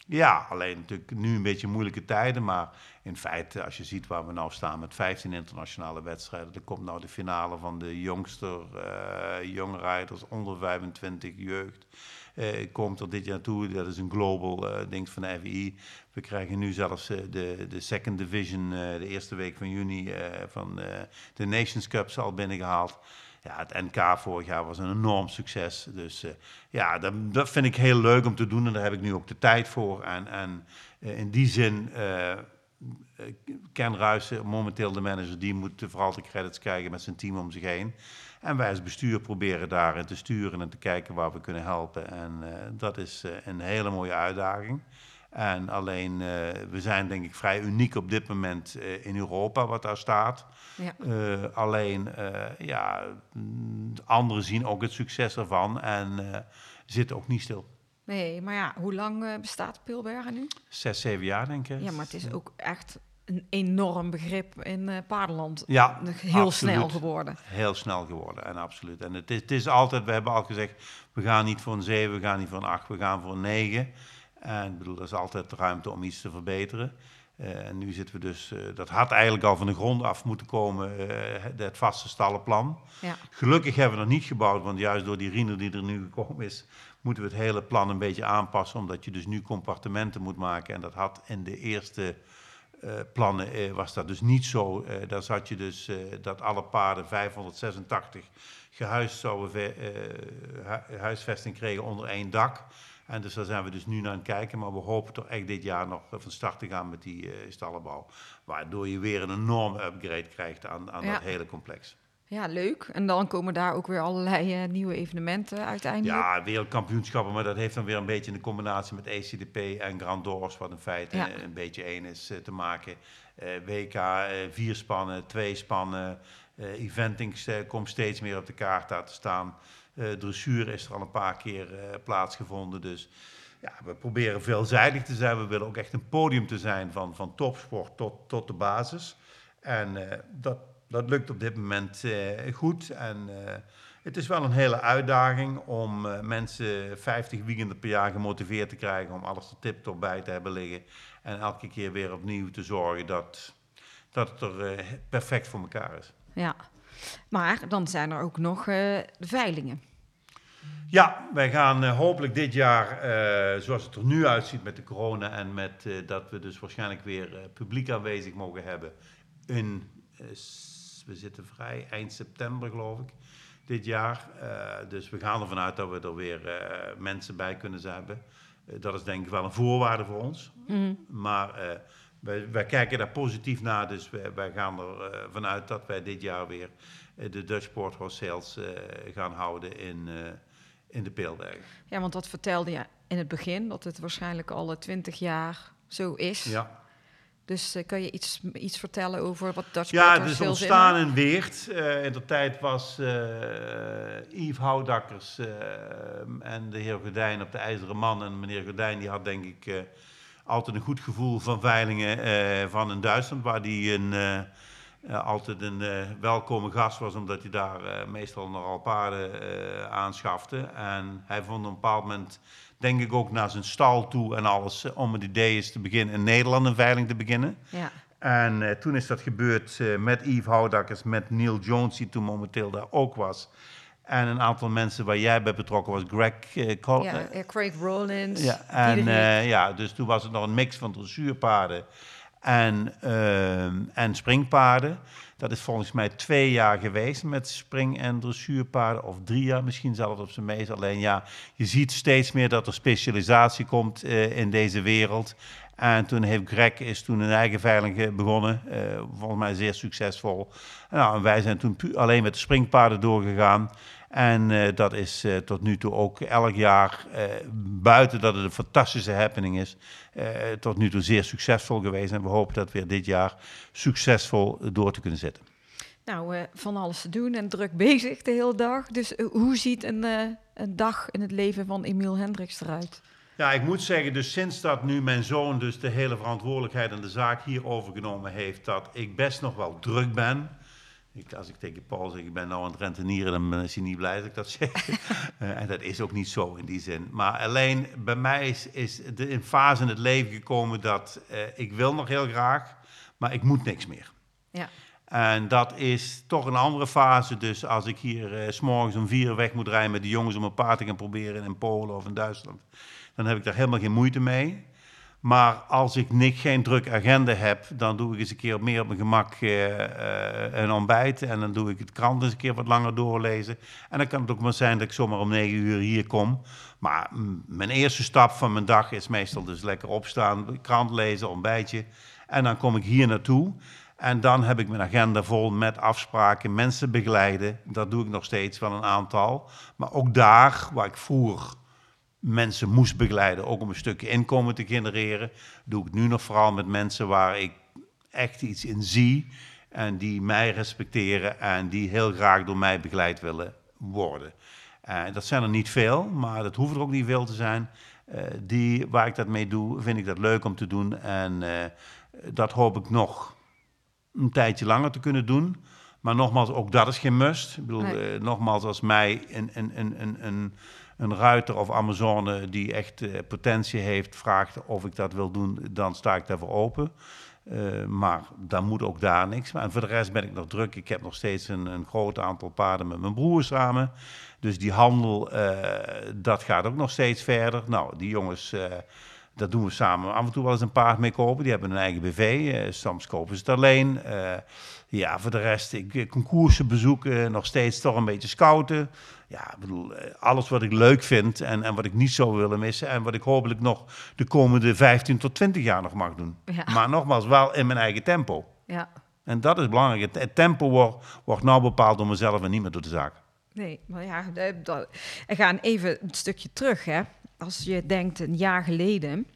ja, alleen natuurlijk nu een beetje moeilijke tijden. Maar in feite, als je ziet waar we nou staan met 15 internationale wedstrijden. Er komt nou de finale van de jongster, uh, young riders, onder 25 jeugd. Uh, komt er dit jaar toe. Dat is een global uh, ding van de FI. We krijgen nu zelfs de, de second division, de eerste week van juni, van de Nations Cup al binnengehaald ja, het NK vorig jaar was een enorm succes. Dus ja, dat, dat, vind ik heel leuk om te doen en daar heb ik nu ook de tijd voor. En, en in die zin, Ken Ruijsen, momenteel de manager, die moet vooral de credits krijgen met zijn team om zich heen. En wij als bestuur proberen daarin te sturen en te kijken waar we kunnen helpen. En dat is een hele mooie uitdaging. En alleen, uh, we zijn denk ik vrij uniek op dit moment in Europa wat daar staat. Ja. Alleen, ja, anderen zien ook het succes ervan en zitten ook niet stil. Nee, maar ja, hoe lang bestaat Pilbergen nu? Zes, zeven jaar denk ik. Ja, maar het is ook echt een enorm begrip in uh, paardenland. Ja, heel absoluut. snel geworden. Heel snel geworden, en absoluut. En het is, het is altijd, we hebben al gezegd, we gaan niet voor een zeven, we gaan niet voor een acht, we gaan voor een negen. En ik bedoel, er is altijd ruimte om iets te verbeteren. Uh, en nu zitten we dus, uh, dat had eigenlijk al van de grond af moeten komen, uh, het vaste stallenplan. Ja. Gelukkig hebben we nog niet gebouwd, want juist door die Riener die er nu gekomen is, moeten we het hele plan een beetje aanpassen, omdat je dus nu compartimenten moet maken. En dat had in de eerste plannen, was dat dus niet zo. daar zat je dus dat alle paarden 586 gehuisd zouden, huisvesting kregen onder één dak. En dus daar zijn we dus nu naar aan het kijken. Maar we hopen toch echt dit jaar nog van start te gaan met die uh, stallenbouw. Waardoor je weer een enorme upgrade krijgt aan, aan dat hele complex. Ja, leuk. En dan komen daar ook weer allerlei uh, nieuwe evenementen uiteindelijk. Ja, wereldkampioenschappen, maar dat heeft dan weer een beetje in de combinatie met ECDP en Grand Doors, wat in feite ja. een, een beetje één is uh, te maken. WK, vier spannen, twee spannen. eventing komt steeds meer op de kaart daar te staan. Dressuur is er al een paar keer plaatsgevonden. Dus ja, we proberen veelzijdig te zijn. We willen ook echt een podium te zijn van, van topsport tot, tot de basis. En dat, dat lukt op dit moment goed. En het is wel een hele uitdaging om mensen 50 weekenden per jaar gemotiveerd te krijgen om alles er tip-top bij te hebben liggen. En elke keer weer opnieuw te zorgen dat, dat het er perfect voor elkaar is. Ja, maar dan zijn er ook nog uh, de veilingen. Ja, wij gaan uh, hopelijk dit jaar, uh, zoals het er nu uitziet met de corona en met dat we dus waarschijnlijk weer publiek aanwezig mogen hebben. In, we zitten vrij eind september geloof ik, dit jaar. dus we gaan ervan uit dat we er weer mensen bij kunnen hebben. dat is denk ik wel een voorwaarde voor ons. Mm. Maar wij, wij, kijken daar positief naar, dus wij, wij gaan er uh, vanuit dat wij dit jaar weer de Dutch Horse Sales gaan houden in, in de Peelbergen. Ja, want dat vertelde je in het begin, dat het waarschijnlijk al twintig jaar zo is. Ja. Dus kan je iets, iets vertellen over wat Dutch Ja, het is ontstaan in Weert. in de tijd was Yves Houdakkers en de heer Gordijn op de IJzeren Man. En meneer Gordijn die had denk ik altijd een goed gevoel van veilingen uh, van in Duitsland, waar die een, uh, altijd een welkome gast was, omdat hij daar meestal nogal paarden aanschafte. En hij vond op een bepaald moment, denk ik ook naar zijn stal toe en alles, om het idee is te beginnen in Nederland een veiling te beginnen. Ja. En toen is dat gebeurd met Yves Houdakkers, met Neil Jones, die toen momenteel daar ook was. En een aantal mensen waar jij bij betrokken was, Greg uh, Col ja, Craig Rollins. Ja, en ja, dus toen was het nog een mix van dressuurpaarden en, uh, en springpaarden. Dat is volgens mij twee jaar geweest met spring- en dressuurpaarden. Of drie jaar misschien zelfs op zijn meest. Alleen ja, je ziet steeds meer dat er specialisatie komt uh, in deze wereld. En toen heeft Greg is toen een eigen veiling begonnen. Uh, volgens mij zeer succesvol. Nou, wij zijn toen alleen met de springpaarden doorgegaan. En uh, dat is uh, tot nu toe ook elk jaar, uh, buiten dat het een fantastische happening is, tot nu toe zeer succesvol geweest. En we hopen dat weer dit jaar succesvol door te kunnen zetten. Nou, van alles te doen en druk bezig de hele dag. Dus hoe ziet een, een dag in het leven van Emiel Hendricks eruit? Ja, ik moet zeggen, dus sinds dat nu mijn zoon dus de hele verantwoordelijkheid en de zaak hier overgenomen heeft, dat ik best nog wel druk ben. Ik, als ik tegen Paul zeg, ik ben nou aan het rentenieren, dan is hij niet blij dat ik dat zeg. uh, en dat is ook niet zo in die zin. Maar alleen bij mij is, is de een fase in het leven gekomen dat uh, ik wil nog heel graag, maar ik moet niks meer. Ja. En dat is toch een andere fase. Dus als ik hier uh, s morgens om vier weg moet rijden met de jongens om een paard te gaan proberen in Polen of in Duitsland, dan heb ik daar helemaal geen moeite mee. Maar als ik niet, geen druk agenda heb, dan doe ik eens een keer meer op mijn gemak uh, uh, een ontbijt. En dan doe ik het krant eens een keer wat langer doorlezen. En dan kan het ook maar zijn dat ik zomaar om negen uur hier kom. Maar mijn eerste stap van mijn dag is meestal dus lekker opstaan, krant lezen, ontbijtje. En dan kom ik hier naartoe. En dan heb ik mijn agenda vol met afspraken, mensen begeleiden. Dat doe ik nog steeds wel een aantal. Maar ook daar waar ik vroeger mensen moest begeleiden, ook om een stukje inkomen te genereren, doe ik het nu nog vooral met mensen waar ik echt iets in zie en die mij respecteren en die heel graag door mij begeleid willen worden. Uh, dat zijn er niet veel, maar dat hoeft er ook niet veel te zijn. Uh, die, waar ik dat mee doe, vind ik dat leuk om te doen. En uh, dat hoop ik nog een tijdje langer te kunnen doen. Maar nogmaals, ook dat is geen must. Ik bedoel, nee. nogmaals, als mij een, een, een, een, een een ruiter of Amazone die echt uh, potentie heeft, vraagt of ik dat wil doen, dan sta ik daarvoor open. Uh, maar dan moet ook daar niks. En voor de rest ben ik nog druk. Ik heb nog steeds een, een groot aantal paarden met mijn broer samen. Dus die handel, uh, dat gaat ook nog steeds verder. Nou, die jongens, dat doen we samen. Af en toe wel eens een paard mee kopen. Die hebben een eigen BV. soms kopen ze het alleen. Ja, voor de rest, ik concoursen bezoeken. Nog steeds toch een beetje scouten ja, bedoel, alles wat ik leuk vind en, en wat ik niet zou willen missen. En wat ik hopelijk nog de komende 15 tot 20 jaar nog mag doen. Ja. Maar nogmaals, wel in mijn eigen tempo. Ja. En dat is belangrijk. Het, tempo wordt, wordt nou bepaald door mezelf en niet meer door de zaak. Nee, maar ja, we gaan even een stukje terug. Hè. Als je denkt een jaar geleden,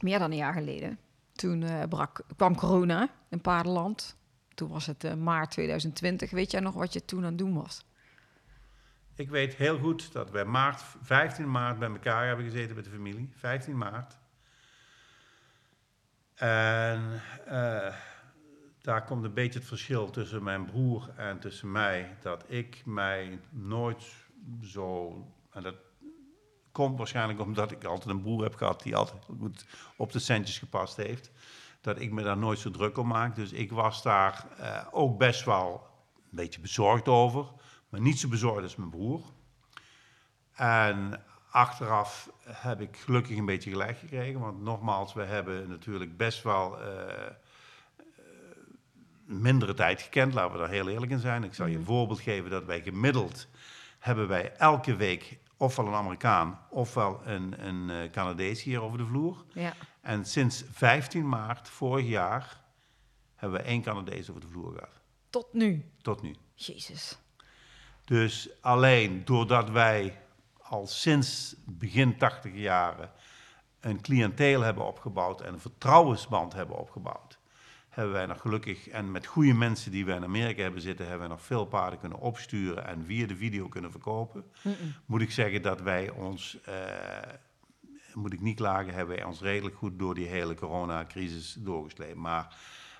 meer dan een jaar geleden, toen uh, brak, kwam corona in Paardenland. Toen was het uh, maart 2020. Weet jij nog wat je toen aan het doen was? Ik weet heel goed dat wij maart, 15 maart bij elkaar hebben gezeten met de familie. 15 maart. En uh, daar komt een beetje het verschil tussen mijn broer en tussen mij. Dat ik mij nooit zo. En dat komt waarschijnlijk omdat ik altijd een broer heb gehad die altijd goed op de centjes gepast heeft. Dat ik me daar nooit zo druk om maak. Dus ik was daar uh, ook best wel een beetje bezorgd over maar niet zo bezorgd als mijn broer. En achteraf heb ik gelukkig een beetje gelijk gekregen, want nogmaals, we hebben natuurlijk best wel uh, mindere tijd gekend, laten we daar heel eerlijk in zijn. Ik zal je een voorbeeld geven dat wij gemiddeld hebben wij elke week ofwel een Amerikaan ofwel een, een uh, Canadees hier over de vloer. Ja. En sinds 15 maart vorig jaar hebben we één Canadees over de vloer gehad. Tot nu? Tot nu. Jezus. Dus alleen doordat wij al sinds begin 80 jaren een cliënteel hebben opgebouwd en een vertrouwensband hebben opgebouwd, hebben wij nog gelukkig, en met goede mensen die wij in Amerika hebben zitten, hebben wij nog veel paarden kunnen opsturen en via de video kunnen verkopen. Mm -mm. Moet ik zeggen dat wij ons, uh, moet ik niet klagen, hebben wij ons redelijk goed door die hele coronacrisis doorgesleept. Maar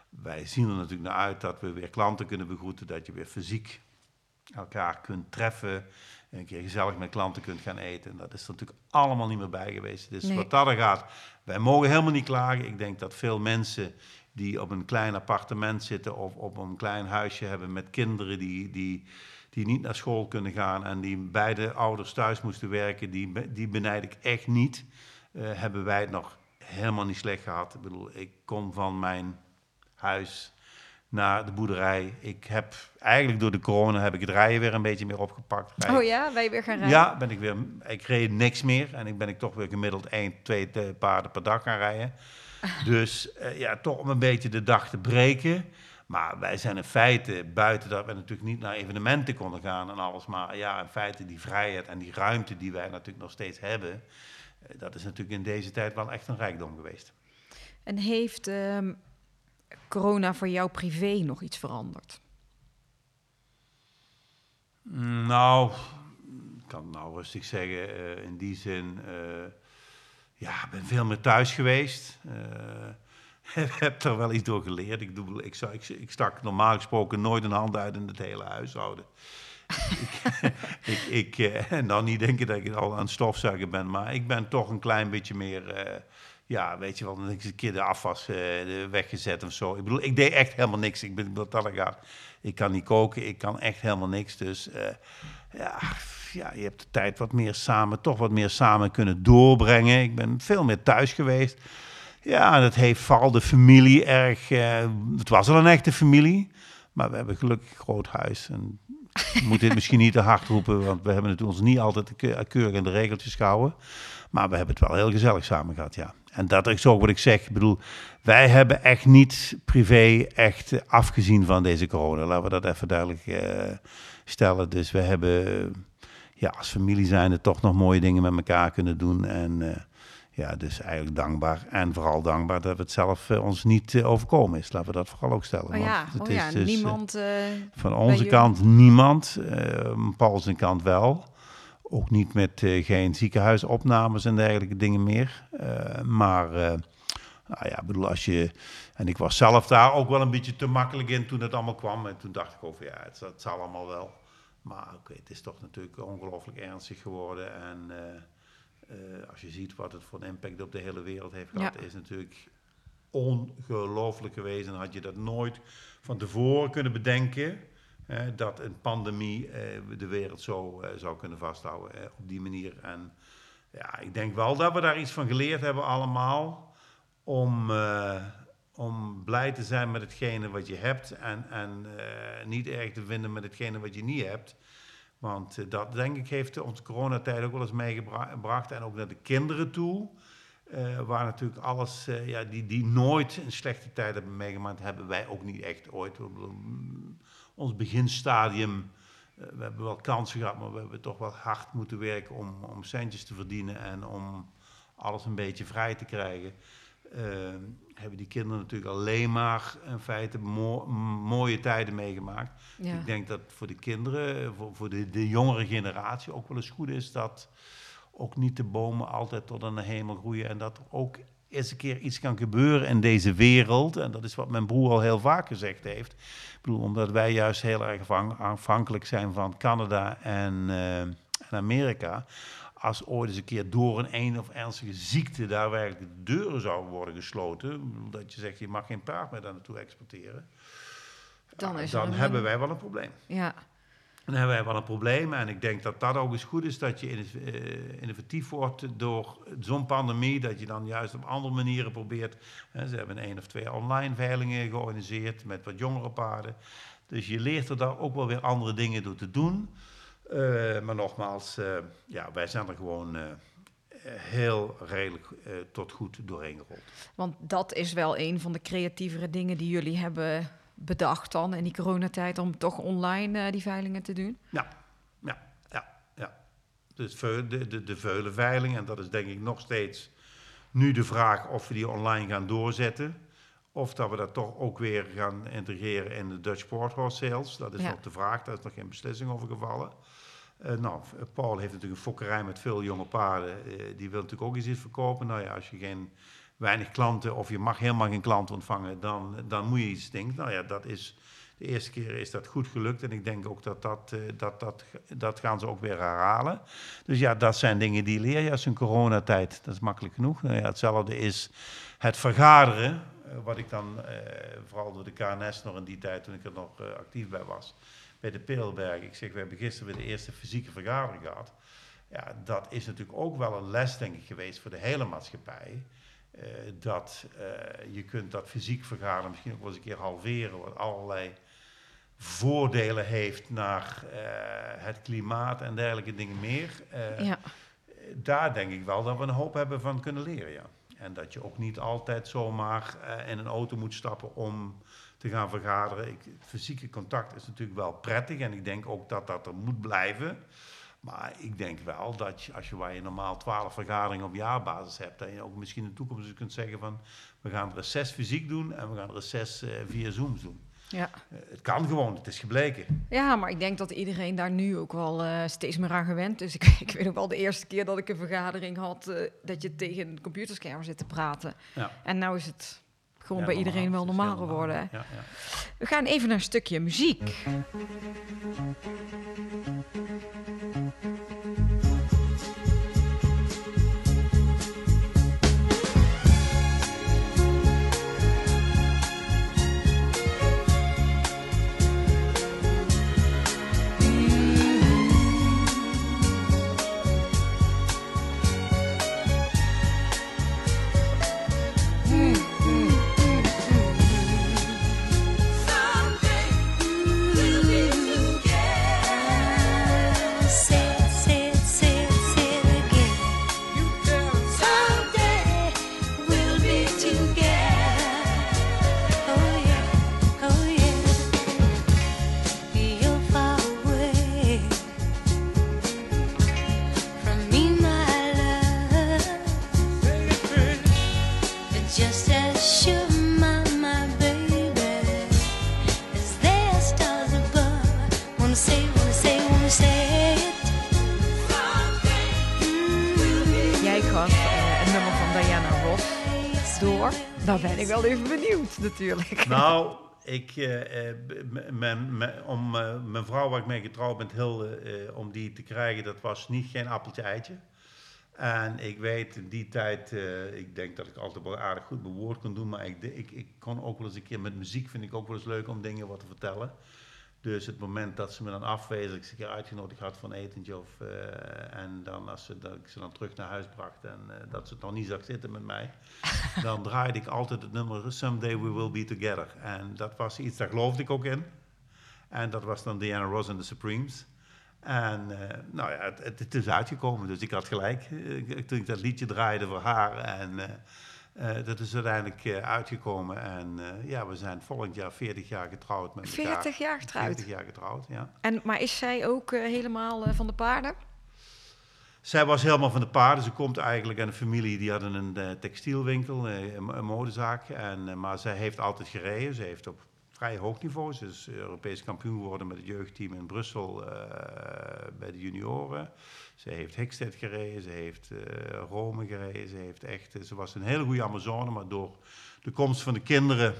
wij zien er natuurlijk naar uit dat we weer klanten kunnen begroeten, dat je weer fysiek elkaar kunt treffen. Een keer gezellig met klanten kunt gaan eten. En dat is er natuurlijk allemaal niet meer bij geweest. Dus Nee. wat dat er gaat, wij mogen helemaal niet klagen. Ik denk dat veel mensen die op een klein appartement zitten of op een klein huisje hebben met kinderen die, die, die niet naar school kunnen gaan en die beide ouders thuis moesten werken, die, die benijd ik echt niet. Eh, hebben wij het nog helemaal niet slecht gehad. Ik bedoel, ik kon van mijn huis naar de boerderij. Ik heb eigenlijk door de corona heb ik het rijden weer een beetje meer opgepakt. Oh ja, wij weer gaan rijden? Ja, ben ik weer. Ik reed niks meer en ik ben ik toch weer gemiddeld 1, 2 paarden per dag gaan rijden. Dus uh, ja, toch om een beetje de dag te breken. Maar wij zijn in feite, buiten dat we natuurlijk niet naar evenementen konden gaan en alles, maar ja, in feite die vrijheid en die ruimte die wij natuurlijk nog steeds hebben, uh, dat is natuurlijk in deze tijd wel echt een rijkdom geweest. En heeft uh, corona voor jou privé nog iets veranderd? Nou, ik kan het nou rustig zeggen, uh, in die zin, ja, ik ben veel meer thuis geweest heb er wel iets door geleerd. Ik, doe, ik, ik, ik stak normaal gesproken nooit een hand uit in het hele huishouden. ik, ik, uh, en dan niet denken dat ik al aan het stofzuigen ben, maar ik ben toch een klein beetje meer, uh, ja, weet je wel, dat ik een keer de afwas weggezet of zo. Ik bedoel, ik deed echt helemaal niks. Ik ben gaat. Ik kan niet koken, ik kan echt helemaal niks. Dus ja, ja, je hebt de tijd wat meer samen, toch wat meer samen kunnen doorbrengen. Ik ben veel meer thuis geweest. Ja, dat heeft vooral de familie erg. Uh, het was al een echte familie, maar we hebben gelukkig een groot huis. En moet dit misschien niet te hard roepen, want we hebben het ons niet altijd keurig in de regeltjes gehouden. Maar we hebben het wel heel gezellig samen gehad, ja. En dat is ook wat ik zeg. Ik bedoel, wij hebben echt niet privé echt afgezien van deze corona. Laten we dat even duidelijk uh, stellen. Dus we hebben ja, als familie zijn er toch nog mooie dingen met elkaar kunnen doen. En uh, ja, dus eigenlijk dankbaar. En vooral dankbaar dat het zelf uh, ons niet uh, overkomen is. Laten we dat vooral ook stellen. Oh ja, het oh ja dus, niemand... Uh, van onze kant niemand. Paul zijn kant wel. Ook niet met geen ziekenhuisopnames en dergelijke dingen meer. maar, nou ja, bedoel, als je... En ik was zelf daar ook wel een beetje te makkelijk in toen het allemaal kwam. En toen dacht ik over, ja, het, het zal allemaal wel. Maar oké, okay, het is toch natuurlijk ongelooflijk ernstig geworden. En... Uh, als je ziet wat het voor een impact op de hele wereld heeft gehad, ja. is natuurlijk ongelooflijk geweest. En had je dat nooit van tevoren kunnen bedenken, dat een pandemie uh, de wereld zo zou kunnen vasthouden op die manier. En ja, ik denk wel dat we daar iets van geleerd hebben allemaal, om, om blij te zijn met hetgene wat je hebt en, en niet erg te vinden met hetgene wat je niet hebt. Want uh, dat, denk ik, heeft onze coronatijd ook wel eens meegebracht. En ook naar de kinderen toe. Uh, waar natuurlijk alles, ja, die, die nooit een slechte tijd hebben meegemaakt, hebben wij ook niet echt ooit. Ons beginstadium, we hebben wel kansen gehad, maar we hebben toch wel hard moeten werken om, om centjes te verdienen en om alles een beetje vrij te krijgen. Hebben die kinderen natuurlijk alleen maar in feite mo mooie tijden meegemaakt. Ja. Ik denk dat voor de kinderen, voor, voor de, de, jongere generatie ook wel eens goed is dat ook niet de bomen altijd tot aan de hemel groeien en dat er ook eens een keer iets kan gebeuren in deze wereld. En dat is wat mijn broer al heel vaak gezegd heeft. Ik bedoel, omdat wij juist heel erg afhankelijk zijn van Canada en, uh, en Amerika als ooit eens een keer door een een of ernstige ziekte daar werkelijk de deuren zouden worden gesloten, dat je zegt je mag geen paard meer daar naartoe exporteren, dan, is dan hebben wij wel een probleem. Ja. Dan hebben wij wel een probleem en ik denk dat dat ook eens goed is dat je uh, innovatief wordt door zo'n pandemie, dat je dan juist op andere manieren probeert. Ze hebben één of twee online veilingen georganiseerd met wat jongere paarden. Dus je leert er daar ook wel weer andere dingen door te doen. Uh, maar nogmaals, uh, ja, wij zijn er gewoon uh, heel redelijk tot goed doorheen gerold. Want dat is wel een van de creatievere dingen die jullie hebben bedacht dan in die coronatijd om toch online die veilingen te doen? Ja, ja, ja. ja. Dus de, de, de veulenveiling, en dat is denk ik nog steeds nu de vraag of we die online gaan doorzetten. Of dat we dat toch ook weer gaan integreren in de Dutch Port Horse Sales. Dat is ja. nog de vraag, daar is nog geen beslissing over gevallen. Uh, nou, Paul heeft natuurlijk een fokkerij met veel jonge paarden. Uh, die wil natuurlijk ook iets verkopen. Nou ja, als je geen weinig klanten of je mag helemaal geen klanten ontvangen, dan, dan moet je iets denken. Nou ja, dat is de eerste keer is dat goed gelukt. En ik denk ook dat dat, dat, dat, dat gaan ze ook weer herhalen. Dus ja, dat zijn dingen die leer je als een coronatijd. Dat is makkelijk genoeg. Nou ja, hetzelfde is het vergaderen. wat ik dan, vooral door de KNS nog in die tijd, toen ik er nog actief bij was bij de Peelberg. Ik zeg, we hebben gisteren weer de eerste fysieke vergadering gehad. Ja, dat is natuurlijk ook wel een les, denk ik, geweest voor de hele maatschappij. eh, dat eh, je kunt dat fysiek vergaderen misschien ook wel eens een keer halveren, wat allerlei voordelen heeft naar eh, het klimaat en dergelijke dingen meer. Ja. Daar denk ik wel dat we een hoop hebben van kunnen leren, ja. En dat je ook niet altijd zomaar in een auto moet stappen om te gaan vergaderen. Ik, het fysieke contact is natuurlijk wel prettig en ik denk ook dat dat er moet blijven. Maar ik denk wel dat je, als je waar je normaal 12 vergaderingen op jaarbasis hebt, dat je ook misschien in de toekomst kunt zeggen van we gaan reces fysiek doen en we gaan reces eh, via Zooms doen. Ja. Eh, het kan gewoon, het is gebleken. ja, maar ik denk dat iedereen daar nu ook wel eh, steeds meer aan gewend is. Ik, ik weet ook wel de eerste keer dat ik een vergadering had, dat je tegen een computerscherm zit te praten. Ja. En nou is het gewoon bij iedereen wel is normaal geworden. ja. We gaan even naar een stukje muziek. Daar ben ik wel even benieuwd natuurlijk. Nou, ik, eh, eh, om eh, mijn vrouw waar ik mee getrouwd ben, Hilde, om die te krijgen, dat was niet geen appeltje eitje. En ik weet in die tijd, ik denk dat ik altijd wel aardig goed mijn woord kon doen, maar ik, ik, ik kon ook wel eens een keer met muziek, vind ik ook wel eens leuk om dingen wat te vertellen. Dus het moment dat ze me dan afwezen, ik ze een keer uitgenodigd had een etentje of, eh, en dan als ze, dat ik ze dan terug naar huis bracht en eh, dat ze het nog niet zag zitten met mij, dan draaide ik altijd het nummer Someday We Will Be Together. En dat was iets, daar geloofde ik ook in. En dat was dan Diana Ross en de Supremes. En eh, nou ja, het, het, is uitgekomen, dus ik had gelijk toen ik dat liedje draaide voor haar. En eh, dat is uiteindelijk eh, uitgekomen. En eh, ja, we zijn volgend jaar 40 jaar getrouwd met elkaar. 40 jaar getrouwd. 40 jaar getrouwd, ja. En, maar is zij ook helemaal van de paarden? Zij was helemaal van de paarden. Ze komt eigenlijk aan een familie die hadden een textielwinkel, een, een modezaak. En, maar zij heeft altijd gereden. Ze heeft op vrij hoog niveau. Ze is Europees kampioen geworden met het jeugdteam in Brussel eh, bij de junioren. Ze heeft Hickstead gereden, ze heeft eh, Rome gereden. Ze, heeft echt, ze was een hele goede Amazone, maar door de komst van de kinderen,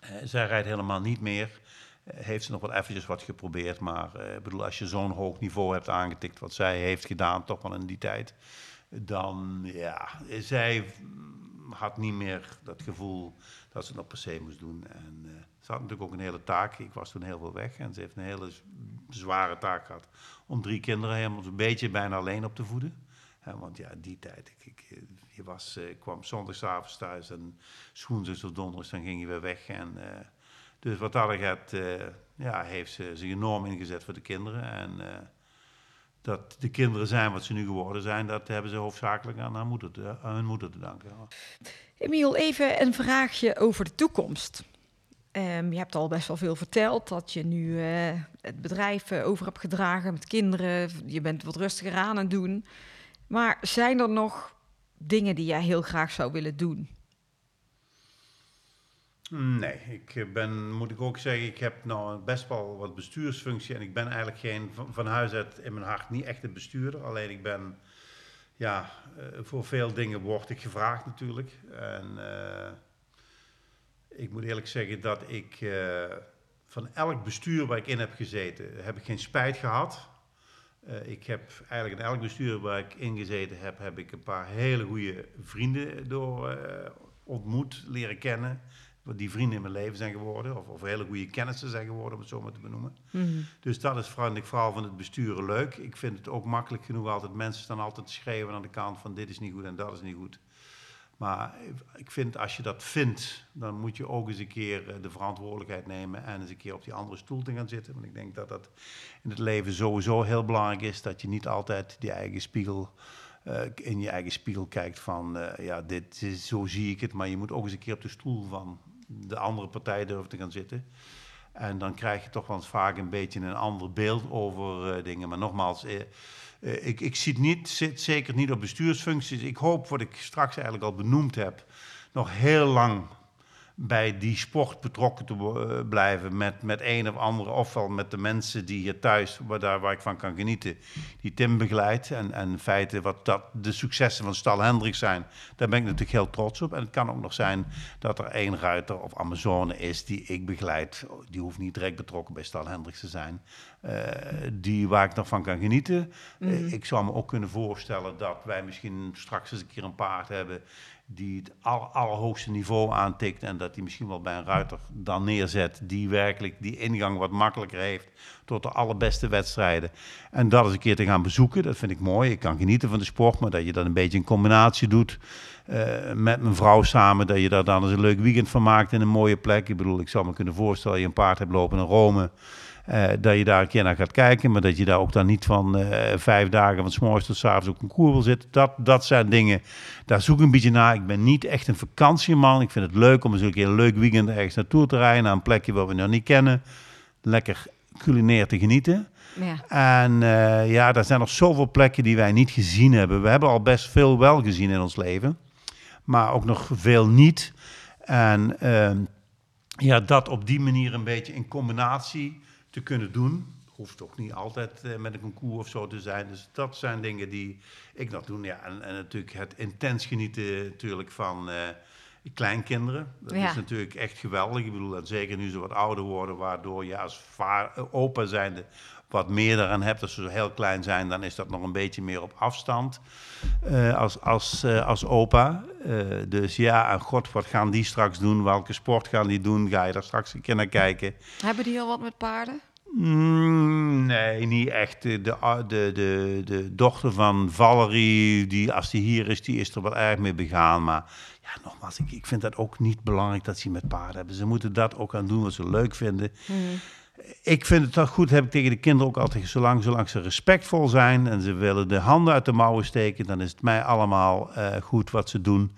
eh, zij rijdt helemaal niet meer. Eh, heeft ze nog wel eventjes wat geprobeerd, maar eh, bedoel, als je zo'n hoog niveau hebt aangetikt, wat zij heeft gedaan, toch wel in die tijd, dan ja, zij had niet meer dat gevoel dat ze nog per se moest doen. En eh, ze had natuurlijk ook een hele taak. Ik was toen heel veel weg en ze heeft een hele zware taak gehad om drie kinderen helemaal een beetje bijna alleen op te voeden. Want ja, die tijd, ik, ik, eh, je was, eh, kwam zondagsavonds thuis en woensdags of donderdags, dan ging je weer weg. En, dus wat dat gaat, ja, heeft ze zich enorm ingezet voor de kinderen. En dat de kinderen zijn wat ze nu geworden zijn, dat hebben ze hoofdzakelijk aan, haar moeder te, aan hun moeder te danken. Emiel, even een vraagje over de toekomst. Ehm, je hebt al best wel veel verteld dat je nu eh, het bedrijf eh, over hebt gedragen met kinderen. Je bent wat rustiger aan het doen. Maar zijn er nog dingen die jij heel graag zou willen doen? Nee, ik eh, ben, moet ik ook zeggen, ik heb nou best wel wat bestuursfunctie en ik ben eigenlijk geen, van, huis uit in mijn hart niet echt een bestuurder. Alleen ik ben, ja, eh, voor veel dingen word ik gevraagd natuurlijk. En eh, ik moet eerlijk zeggen dat ik van elk bestuur waar ik in heb gezeten, heb ik geen spijt gehad. Eh, ik heb eigenlijk in elk bestuur waar ik in gezeten heb, heb ik een paar hele goede vrienden door ontmoet, leren kennen. Die vrienden in mijn leven zijn geworden, of, of hele goede kennissen zijn geworden, om het zo maar te benoemen. Dus dat is vind ik vooral van het besturen leuk. Ik vind het ook makkelijk genoeg altijd. Mensen staan altijd te schreeuwen aan de kant van dit is niet goed en dat is niet goed. Maar ik vind, als je dat vindt, dan moet je ook eens een keer eh, de verantwoordelijkheid nemen en eens een keer op die andere stoel te gaan zitten. Want ik denk dat dat in het leven sowieso heel belangrijk is, dat je niet altijd die eigen spiegel, eh, in je eigen spiegel kijkt van, eh, ja, dit is, zo zie ik het. Maar je moet ook eens een keer op de stoel van de andere partij durven te gaan zitten. En dan krijg je toch wel eens vaak een beetje een ander beeld over eh, dingen. Maar nogmaals, eh, eh, ik, ik zie het niet, zit zeker niet op bestuursfuncties. Ik hoop, wat ik straks eigenlijk al benoemd heb, nog heel lang bij die sport betrokken te eh, blijven met, met een of andere, ofwel met de mensen die hier thuis, waar, daar, waar ik van kan genieten, die Tim begeleidt. En, en in feite wat dat de successen van Stal Hendricks zijn, daar ben ik natuurlijk heel trots op. En het kan ook nog zijn dat er één ruiter of Amazone is die ik begeleid. Die hoeft niet direct betrokken bij Stal Hendricks te zijn. eh, die, waar ik nog van kan genieten. Eh, ik zou me ook kunnen voorstellen dat wij misschien straks eens een keer een paard hebben die het aller, allerhoogste niveau aantikt en dat die misschien wel bij een ruiter dan neerzet die werkelijk die ingang wat makkelijker heeft tot de allerbeste wedstrijden. En dat eens een keer te gaan bezoeken, dat vind ik mooi. Ik kan genieten van de sport, maar dat je dat een beetje in combinatie doet eh, met mijn vrouw samen, dat je daar dan eens een leuk weekend van maakt in een mooie plek. Ik bedoel, ik zou me kunnen voorstellen, je een paard hebt lopen in Rome, eh, dat je daar een keer naar gaat kijken, maar dat je daar ook dan niet van eh, vijf dagen van 's morgens tot 's avonds op een koer wil zitten. Dat, dat zijn dingen, daar zoek ik een beetje naar. Ik ben niet echt een vakantieman. Ik vind het leuk om eens een keer een leuk weekend ergens naartoe te rijden, naar een plekje waar we nog niet kennen. Lekker culinair te genieten. Ja. En eh, ja, er zijn nog zoveel plekken die wij niet gezien hebben. We hebben al best veel wel gezien in ons leven, maar ook nog veel niet. En ehm, ja, dat op die manier een beetje in combinatie te kunnen doen. Hoeft ook niet altijd eh, met een concours of zo te zijn. Dus dat zijn dingen die ik nog doe. Ja, en, en natuurlijk het intens genieten natuurlijk van eh, kleinkinderen. Dat Ja. is natuurlijk echt geweldig. Ik bedoel, en zeker nu ze wat ouder worden, waardoor je als eh, opa zijnde wat meer daaraan hebt. Als ze zo heel klein zijn, dan is dat nog een beetje meer op afstand eh, als, als, eh, als opa. Eh, dus ja, en god, wat gaan die straks doen? Welke sport gaan die doen? Ga je daar straks een keer naar kijken? Hebben die al wat met paarden? Mm, nee, niet echt. De, de, de, de, dochter van Valerie, die, als die hier is, die is er wel erg mee begaan. Maar ja, nogmaals, ik, ik vind dat ook niet belangrijk dat ze met paarden hebben. Ze moeten dat ook aan doen wat ze leuk vinden. Ik vind het toch goed, heb ik tegen de kinderen ook altijd zolang, zolang ze respectvol zijn en ze willen de handen uit de mouwen steken, dan is het mij allemaal eh, goed wat ze doen.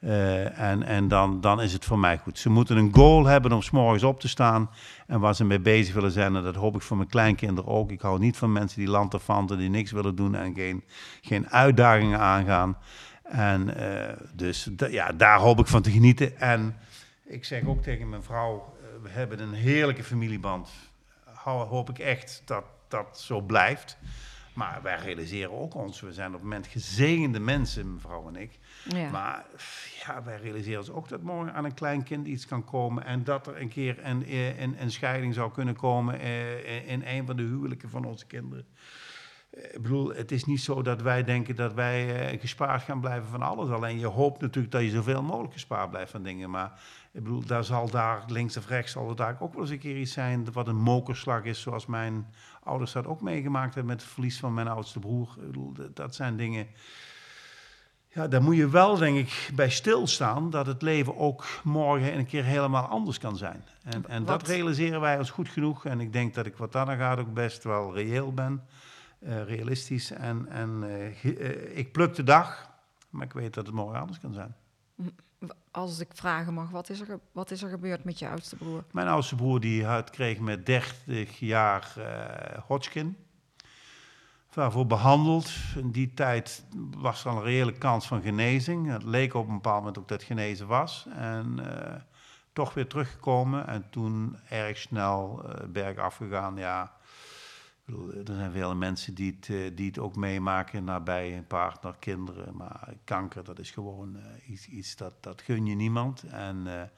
Eh, en en dan, dan is het voor mij goed. Ze moeten een goal hebben om 's morgens op te staan en waar ze mee bezig willen zijn. En dat hoop ik voor mijn kleinkinderen ook. Ik hou niet van mensen die lanterfanten, die niks willen doen en geen, geen uitdagingen aangaan. En eh, dus ja, daar hoop ik van te genieten. En ik zeg ook tegen mijn vrouw, we hebben een heerlijke familieband. Hoop ik echt dat dat zo blijft. Maar wij realiseren ook ons, we zijn op het moment gezegende mensen, mevrouw en ik. Ja. Maar ja, wij realiseren ons ook dat morgen aan een klein kind iets kan komen. En dat er een keer een, eh, een, een scheiding zou kunnen komen eh, in een van de huwelijken van onze kinderen. Eh, Ik bedoel, het is niet zo dat wij denken dat wij gespaard gaan blijven van alles. Alleen je hoopt natuurlijk dat je zoveel mogelijk gespaard blijft van dingen. Maar ik bedoel, daar zal daar links of rechts zal er daar ook wel eens een keer iets zijn wat een mokerslag is. Zoals mijn ouders dat ook meegemaakt hebben met het verlies van mijn oudste broer. Ik bedoel, dat- zijn dingen... Ja, daar moet je wel, denk ik, bij stilstaan dat het leven ook morgen een keer helemaal anders kan zijn. En, en dat realiseren wij ons goed genoeg. En ik denk dat ik wat dan gaat ook best wel reëel ben, eh, realistisch. En, en eh, eh, ik pluk de dag, maar ik weet dat het morgen anders kan zijn. Als ik vragen mag, wat is er, wat is er gebeurd met je oudste broer? Mijn oudste broer die had, kreeg met 30 jaar eh Hodgkin. Daarvoor behandeld. In die tijd was er al een reële kans van genezing. Het leek op een bepaald moment ook dat genezen was. En eh, toch weer teruggekomen. En toen erg snel eh berg afgegaan. Ja, er zijn vele mensen die het, eh, die het ook meemaken. Nabij een partner, kinderen. Maar kanker, dat is gewoon eh, iets, iets dat, dat gun je niemand. En... eh,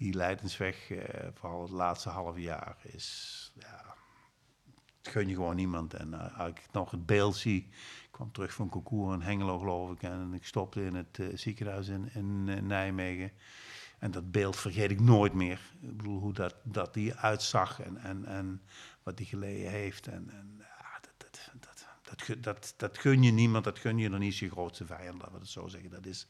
die lijdensweg, eh, vooral het laatste half jaar, is. Ja, het gun je gewoon niemand. En eh, als ik nog het beeld zie. Ik kwam terug van concours in Hengelo, geloof ik. En ik stopte in het ziekenhuis in, in Nijmegen. En dat beeld vergeet ik nooit meer. Ik bedoel, hoe dat, dat die uitzag en, en, en wat die geleden heeft. En, en ja, dat, dat, dat, dat, dat, gun je niemand. Dat gun je nog niet je grootste vijand, laten we het zo zeggen. Dat is,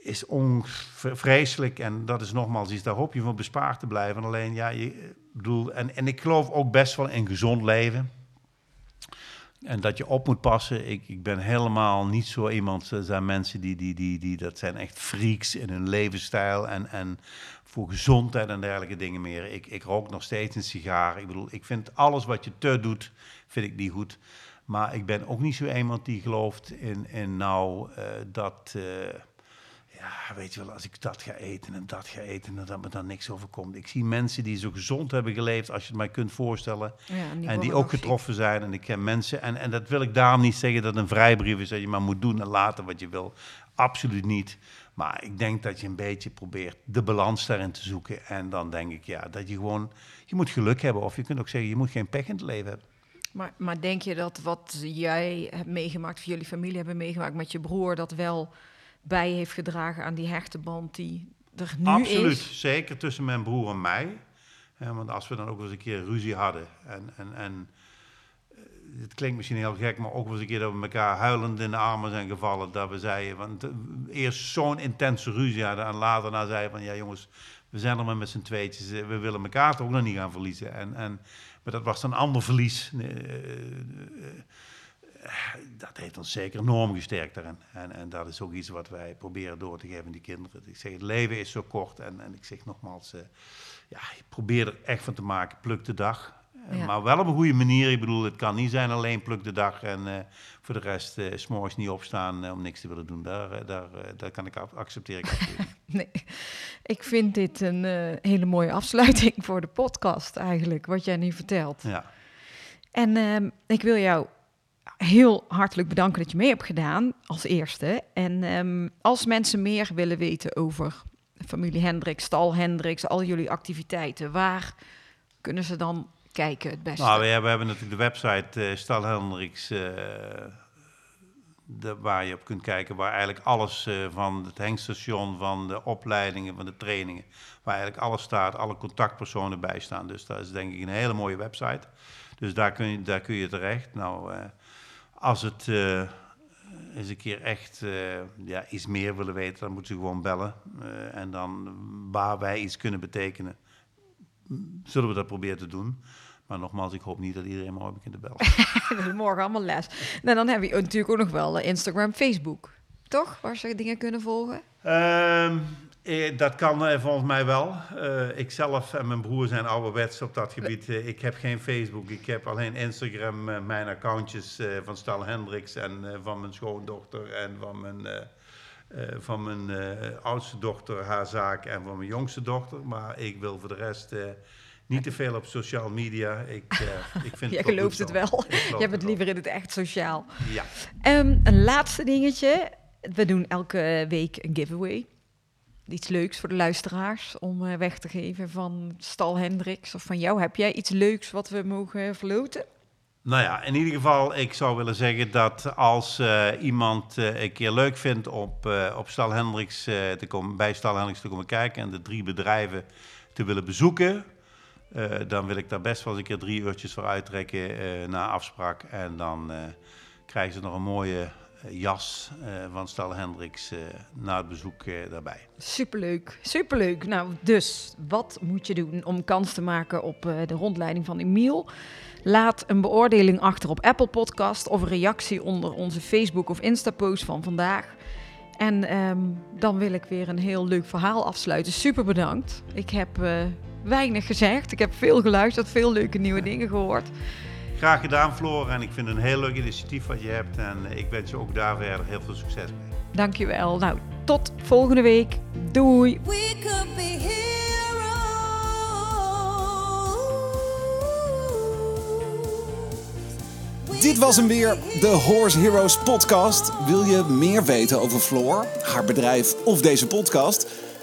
is onvreselijk. En dat is nogmaals iets, daar hoop je van bespaard te blijven. Alleen, ja, je, bedoel, en, en ik geloof ook best wel in gezond leven. En dat je op moet passen. Ik, ik ben helemaal niet zo iemand. Er zijn mensen die, die, die, die dat zijn echt freaks in hun levensstijl. En, en voor gezondheid en dergelijke dingen meer. Ik, ik rook nog steeds een sigaar. Ik bedoel, ik vind alles wat je te doet, vind ik niet goed. Maar ik ben ook niet zo iemand die gelooft in, nou eh, dat. eh, ja, weet je wel, als ik dat ga eten en dat ga eten, en dat me dan niks overkomt. Ik zie mensen die zo gezond hebben geleefd, als je het mij kunt voorstellen. Ja, en die en die worden ook getroffen zijn. En ik ken mensen, en, en dat wil ik daarom niet zeggen dat een vrijbrief is dat je maar moet doen en laten wat je wil. Absoluut niet. Maar ik denk dat je een beetje probeert de balans daarin te zoeken. En dan denk ik, ja, dat je gewoon, je moet geluk hebben. Of je kunt ook zeggen, je moet geen pech in het leven hebben. Maar, maar denk je dat wat jij hebt meegemaakt, of jullie familie hebben meegemaakt met je broer, dat wel bij heeft gedragen aan die hechte band die er nu Absoluut, is? zeker tussen mijn broer en mij. Want als we dan ook wel eens een keer ruzie hadden. En, en, en eh, het klinkt misschien heel gek, maar ook wel eens een keer dat we elkaar huilend in de armen zijn gevallen. Dat we zeiden, want eh, eerst zo'n intense ruzie hadden en later na zeiden van ja jongens, we zijn er maar met z'n tweetjes. eh, We willen elkaar toch ook nog niet gaan verliezen. En, en, maar dat was een ander verlies. Dat heeft ons zeker enorm gesterkt daarin. En, en dat is ook iets wat wij proberen door te geven aan die kinderen. Ik zeg, het leven is zo kort. En, en ik zeg nogmaals, eh, ja, probeer er echt van te maken. Pluk de dag. Eh, Ja. Maar wel op een goede manier. Ik bedoel, het kan niet zijn alleen pluk de dag en eh, voor de rest eh, 's s'morgens niet opstaan om niks te willen doen. Daar, daar, daar kan ik ac- accepteer ik absoluut. Nee, ik vind dit een hele mooie afsluiting voor de podcast eigenlijk, wat jij nu vertelt. Ja. En ehm, ik wil jou heel hartelijk bedanken dat je mee hebt gedaan als eerste. En ehm, als mensen meer willen weten over familie Hendricks, Stal Hendricks, al jullie activiteiten, waar kunnen ze dan kijken het beste? Nou, we hebben, we hebben natuurlijk de website eh Stal Hendricks, eh, waar je op kunt kijken, waar eigenlijk alles eh, van het hengstation, van de opleidingen, van de trainingen, waar eigenlijk alles staat, alle contactpersonen bij staan. Dus dat is denk ik een hele mooie website. Dus daar kun je, daar kun je terecht. Nou, als het eh, eens een keer echt eh, ja, iets meer willen weten, dan moeten ze gewoon bellen. Eh, en dan waar wij iets kunnen betekenen, zullen we dat proberen te doen. Maar nogmaals, ik hoop niet dat iedereen morgen begint te bellen. Morgen allemaal les. Nou, dan heb je natuurlijk ook nog wel Instagram, Facebook. Toch? Waar ze dingen kunnen volgen? Ehm, eh, dat kan eh, volgens mij wel. Eh, ik zelf en mijn broer zijn ouderwets op dat gebied. Eh, ik heb geen Facebook, ik heb alleen Instagram, eh, mijn accountjes eh, van Stal Hendricks en eh, van mijn schoondochter en van mijn, eh, eh, van mijn eh, oudste dochter, haar zaak en van mijn jongste dochter. Maar ik wil voor de rest eh, niet te veel op social media. Ik, eh, ik vind Jij het gelooft het wel. Je hebt het liever in het echt sociaal. Ja. Ehm, een laatste dingetje. We doen elke week een giveaway. Iets leuks voor de luisteraars om eh, weg te geven van Stal Hendricks of van jou. Heb jij iets leuks wat we mogen verloten? Nou ja, in ieder geval, ik zou willen zeggen dat als eh, iemand eh, een keer leuk vindt op, op Stal Hendricks, te komen, bij Stal Hendricks te komen kijken en de drie bedrijven te willen bezoeken, dan wil ik daar best wel eens een keer drie uurtjes voor uittrekken na afspraak. En dan krijgen ze nog een mooie jas eh, van Stal Hendricks eh, na het bezoek eh, daarbij. Superleuk, superleuk. Nou, dus wat moet je doen om kans te maken op de rondleiding van Emiel? Laat een beoordeling achter op Apple Podcast of een reactie onder onze Facebook of Insta-post van vandaag. En ehm, dan wil ik weer een heel leuk verhaal afsluiten. Super bedankt. Ik heb weinig gezegd. Ik heb veel geluisterd, veel leuke nieuwe dingen gehoord. Graag gedaan, Floor. En ik vind het een heel leuk initiatief wat je hebt. En ik wens je ook daar verder heel veel succes mee. Dankjewel. Nou, tot volgende week. Doei. We could be heroes. Dit was hem weer, de Horse Heroes podcast. Wil je meer weten over Floor, haar bedrijf of deze podcast?